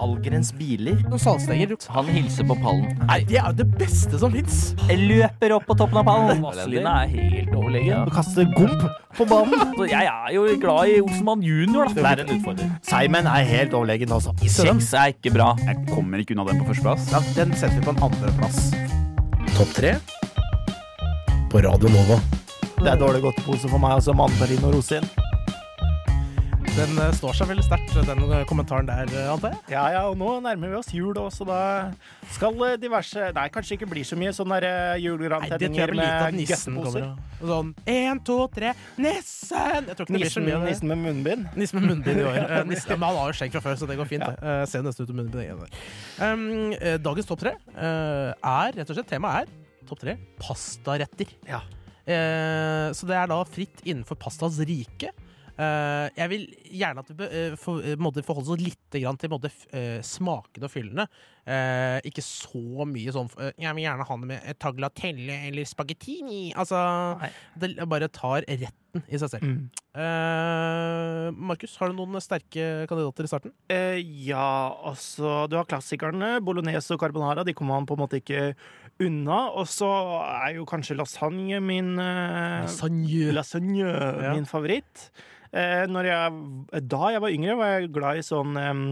Algrens biler. Noen. Han hilser på pallen. Nei, det er jo det beste som fins! Løper opp på toppen av pallen. Vazelina er helt overlegen. Kaster gomp på banen. Så jeg er jo glad i Olsenmann junior, da. Det er en utfordrer. Simon er helt overlegen, altså. Kjeks er ikke bra. Jeg kommer ikke unna den på førsteplass. Ja, den setter vi på en andreplass. Topp tre på Radio Nova. Det er dårlig godtepose for meg, altså mandarin og rosin. Den eh, står seg veldig sterkt, den eh, kommentaren der, eh, antar jeg? Ja, ja, og nå nærmer vi oss jul også, da skal diverse Nei, kanskje ikke blir så mye sånne julegrantenninger med og- Sånn én, to, tre, nissen! Jeg tror ikke det blir så mye nissen med munnbind. Nissen med munnbind i år. Nissen, men han har jo skjegg fra før, så det går fint. Ja. ser nesten ut som munnbind. igjen. Um, dagens topp tre er rett og slett Temaet er topp tre pastaretter. Ja. Eh, så det er da fritt innenfor pastas rike. Eh, jeg vil gjerne at vi eh, for, eh, forholde oss litt grann til både smakene og fyllene. Eh, ikke så mye sånn Jeg vil gjerne ha det med taglatelle eller spagettini. Altså, det bare tar retten i seg selv. Mm. Uh, Markus, har du noen sterke kandidater i starten? Uh, ja, altså Du har klassikerne. Bolognese og carbonara. De kommer han på en måte ikke unna. Og så er jo kanskje lasagne min uh, Lasagne. lasagne Ja. min favoritt. Eh, når jeg, da jeg var yngre, var jeg glad i sånn um,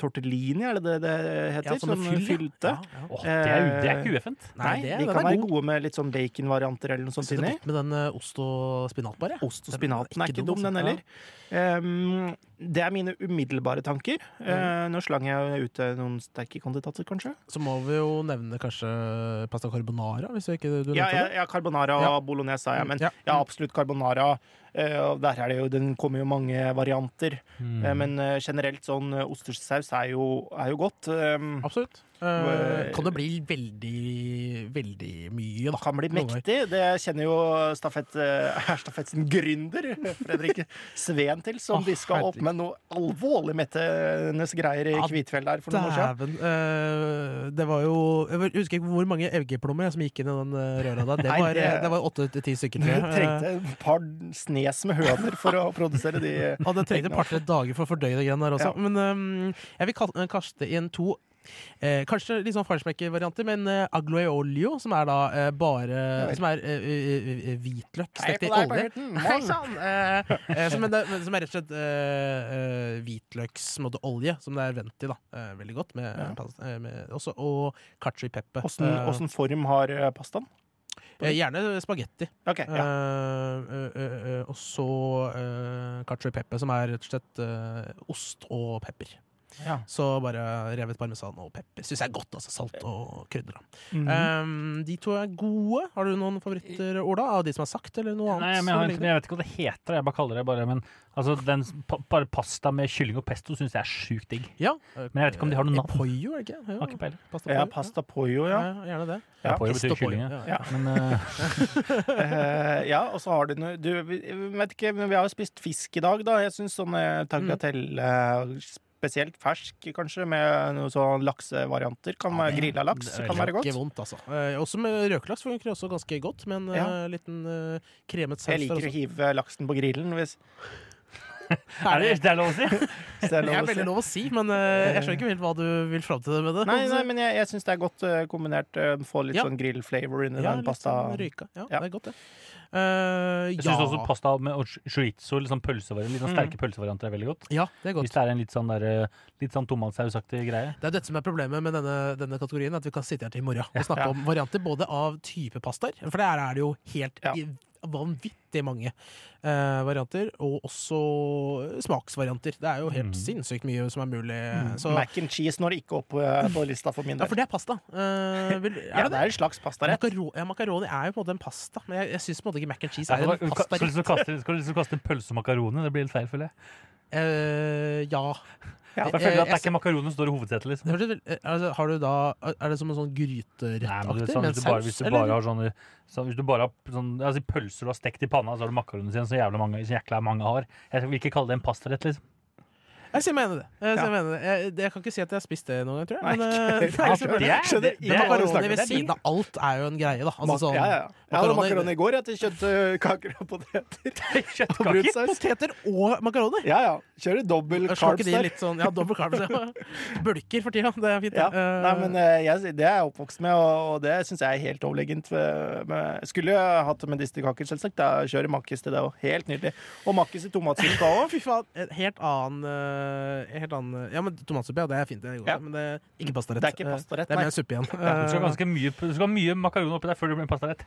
tortellini, er det det det heter? Ja, sånn fyll, fylte. Ja, ja. Oh, det, er, det er ikke ueffent. Nei, Nei, det- de kan være god. gode med litt sånn baconvarianter eller noe sånt inni. godt med den uh, ost og spinat, bare. Ost og spinaten er ikke dum, den heller. Um, det er mine umiddelbare tanker. Uh, nå slang jeg ut eh, noen sterke kandidater, kanskje. Så må vi jo nevne kanskje pasta carbonara, hvis ikke du Ja, nevnte ja, det. ja, carbonara og Ja. bolognese sa jeg, men Ja. ja, absolutt carbonara. Eh, der er det jo, Den kommer jo mange varianter. Mm. Eh, men eh, generelt sånn ostesaus er jo, er jo godt. Absolutt. Eh, kan det bli veldig, veldig mye, da? kan bli mektig. Det kjenner jo stafett, eh, Stafett sin gründer, Fredrik Sveen, til, som de skal opp med noe alvorlig mettende greier i Ja, Kvitfjell der for noen år siden. Eh, det var jo Jeg husker ikke hvor mange eggeplommer som gikk inn i den røra der. Det var, det- det var åtte til ti stykker. Du trengte et par snes med høner for å produsere de Ja, det trengte et par-tre dager for å fordøye det greiene der også. Ja. Men um, jeg vil kaste inn to eh, kanskje litt sånn farsmekkervarianter, men eh, aglo e olio, som er da eh, bare Som er eh, eh, eh, hvitløk stekt i olje. Hei sann! Som, som er rett og slett eh, hvitløksolje, som det er vent i, da. Eh, veldig godt. Med, Ja. pas- eh, med, også, og cacio pepper pepe. Åssen form har pastaen? eh, gjerne spagetti. Okay, ja. Eh, eh, eh, eh, og så uh, cacio e pepe, som er rett og slett ost og pepper. Ja. Så bare revet parmesan og pepper. Syns jeg er godt. altså Salt og krydder. Mm -hmm. Um, de to er gode. Har du noen favoritter, Ola? Av de som er sagt, eller noe annet? Nei, men jeg, jeg vet ikke hva det heter, jeg bare kaller det bare Men altså, den pa, bare pasta med kylling og pesto syns jeg er sjukt digg. Ja. Men jeg vet ikke om de har noe navn. Pollo, er det ikke? Ja. Peiling. Pasta Ja, pollo. pasta pollo, ja. Ja, gjerne det. Ja, pollo betyr kylling, ja. ja. Men eh, Eh, ja, og så har du noe Du vet ikke, men vi har jo spist fisk i dag, da. Jeg syns sånne tagliatelle Spesielt fersk, kanskje, med noen sånn laksevarianter. Kan være grilla laks. Det er Kan være godt. vondt, altså. Eh, også med røkelaks funker også ganske godt, med en Ja. uh, liten uh, kremet saus. Jeg liker å hive laksen på grillen. Hvis er det, det er lov å si? det er lov er å si. veldig lov å si, men eh, jeg skjønner ikke helt hva du vil fram til med det. Nei, nei, men jeg, jeg syns det er godt kombinert. Få litt Ja. sånn grill-flavor inni ja, den litt pasta. sånn røyka. Ja, Ja. det er godt, det. Eh, Jeg ja. også pasta med chorizo, liksom pølsevariant, litt sånn Mm. pølsevarianter er veldig godt. ja, det er godt. Hvis det er en litt sånn, der, litt sånn tomatsausaktig greie. Det er dette som er problemet med denne, denne kategorien, at vi kan sitte her til i morgen og snakke Ja. om varianter både av type pastaer, for der er det jo helt Ja. Vanvittig mange uh, varianter, og også smaksvarianter. Det er jo helt Mm. sinnssykt mye som er mulig. Mm. Så, Mac and cheese når ikke opp eh, på lista for min del. ja, for det er pasta. Uh, vil, er Ja, det det er en slags pastarett. Makaro ja, makaroni er jo på en måte en pasta, men jeg, jeg syns ikke mac and cheese Ja, er for en pastarett. skal du liksom kaste en pølse og makaroni? Det blir litt feil, føler jeg. Uh, ja. Jeg føler at det er ikke makaroni som står i hovedsetet. Liksom. eh, altså, har du da Er det som en sånn gryterettaktig sånn, med hvis, du bare, saus? hvis du bare har sånne så Hvis du bare har sånn, altså, pølser du har stekt i panna, så har du makaroni sin, så jævla mange, så jækla mange har. Jeg vil ikke kalle det en pastarett, liksom. Jeg sier mener det. Jeg, jeg, Ja. meg det. Jeg, jeg kan ikke si at jeg har spist det noen gang, tror jeg. Men, eh, Nei, ikke, skjønner- det, skjønner det- det, Makaroni ved siden av alt er jo en greie, da. Altså, sånn, ja, ja. Jeg hadde makaroni- i går etter kjøttkaker og poteter. Og. Poteter og makaroni! Ja, ja. Kjører dobbel carbs der. sånn Ja, dobbel carbs. Ja. Bulker for tida. Det er fint. Ja. Eh, Nei, men eh, jeg, det er jeg oppvokst med, og det syns jeg er helt overlegent. eh, med- Skulle hatt medisterkaker, selvsagt. Da kjører makkis til det òg. Helt nydelig. Og makkis i tomatsylta òg. fy faen. En helt annen, eh, helt annen Ja, men tomatsuppe, ja, det er fint. Det er godt, Ja. Men det er ikke pastarett. Det er ikke Eh, pastarett, Det er mer suppe igjen. Du skal, ha ganske mye, skal mye makaroni oppi der før det blir en pastarett.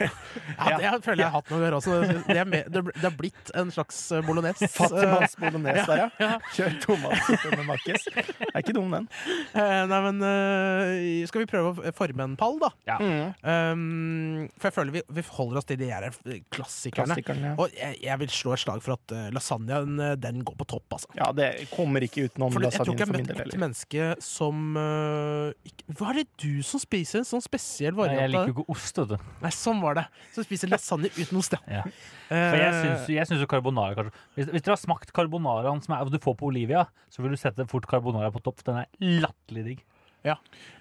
ja, det jeg føler jeg har hatt noe å gjøre også. Det, er med, det det har blitt en slags eh, bolognese. Fattigmanns bolognese der, ja. Ja. Kjør tomatsuppe med makkis. Det er ikke dum, den. Eh, nei, men eh, skal vi prøve å forme en pall, da? Ja. Um, for jeg føler vi, vi holder oss til de her klassikerne. klassikerne ja. Og jeg, jeg vil slå et slag for at lasagnen den går på topp, altså. Ja, det kommer ikke utenom For jeg tror ikke jeg har møtt et menneske som uh, ikke, Hva er det du som spiser en sånn spesiell variant? Nei, jeg liker jo ikke ost, vet du. Nei, sånn var det. Som spiser lasagne uten ost, ja. Ja. For Eh, jeg syns jo carbonara kanskje hvis, hvis dere har smakt carbonaraen som er, du får på Olivia, så vil du sette fort carbonara på topp. Den er latterlig digg. Ja.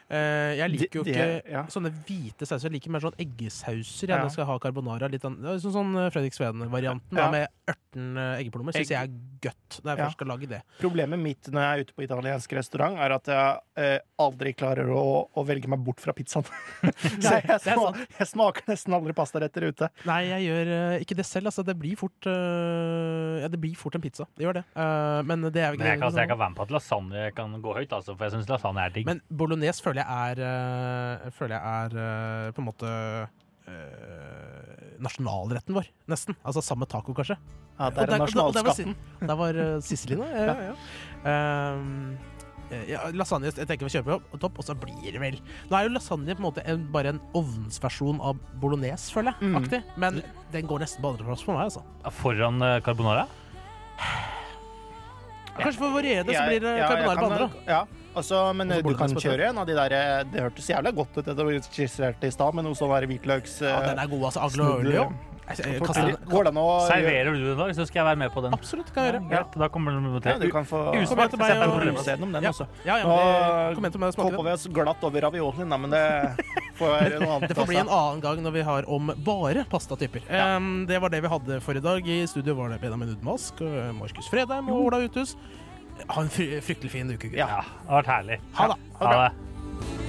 Eh, jeg liker jo Det- ikke ja. sånne hvite sauser. Jeg liker mer sånn eggesauser. Jeg, Ja. jeg skal ha carbonara. Litt sånn, det er sånn, sånn eh, Fredrik Sveen-varianten Ja. med ørten eh, eggeplommer syns Egg. jeg er godt når jeg Ja. først skal lage det. Problemet mitt når jeg er ute på italiensk restaurant, er at jeg eh, aldri klarer å, å velge meg bort fra pizzaen. Så jeg, jeg, det er sma, sant. jeg smaker nesten aldri pastaretter ute. Nei, jeg gjør uh, ikke det selv. Altså, det blir fort uh, Ja, det blir fort en pizza. Det gjør det. Uh, men det er Men jeg kan, jeg kan være med på at lasagne kan gå høyt, altså, for jeg syns lasagne er digg. Men bolognese føler jeg er eh, Føler jeg er eh, på en måte eh, nasjonalretten vår, nesten. Altså sammen med taco, kanskje. Ja, det er Og en og og der var nasjonalskatten. Der var uh, Sisseline. Ja, ja, ja. Um, ja, lasagne jeg tenker vi kjøper på topp, og så blir det vel Nå er jo lasagne på en måte en, bare en ovnsversjon av bolognese, føler jeg. Mm. Aktig. Men den går nesten på andreplass for meg, altså. Foran eh, carbonara? Kanskje for å variere det, så blir det ja, jeg carbonara på andre. Ja, altså, men eh, du kan kjøre en av de der eh, Det hørtes jævlig godt ut, det du skisserte i stad, med noe sånn hvitløks... Ja, den er god, altså. Aglio olio. Jeg- jeg kaster den- Går det an å Serverer du den da, så skal jeg være med på den. Absolutt, kan jeg gjøre. Ja, da kommer den til. Ja, du kan få Kom igjen til meg utseendet den også. Ja, ja, kom igjen til meg og hopper vi oss glatt over raviolien, da, men det får være noe annet. Det får bli en annen gang når vi har om bare pastatyper. Um, det var det vi hadde for i dag. I studio var det Benjamin Udmask, og Markus Fredheim og Ola Uthus. Ha en fryktelig fin uke, gutter. Ja, det har vært herlig. Ha det. Ha det.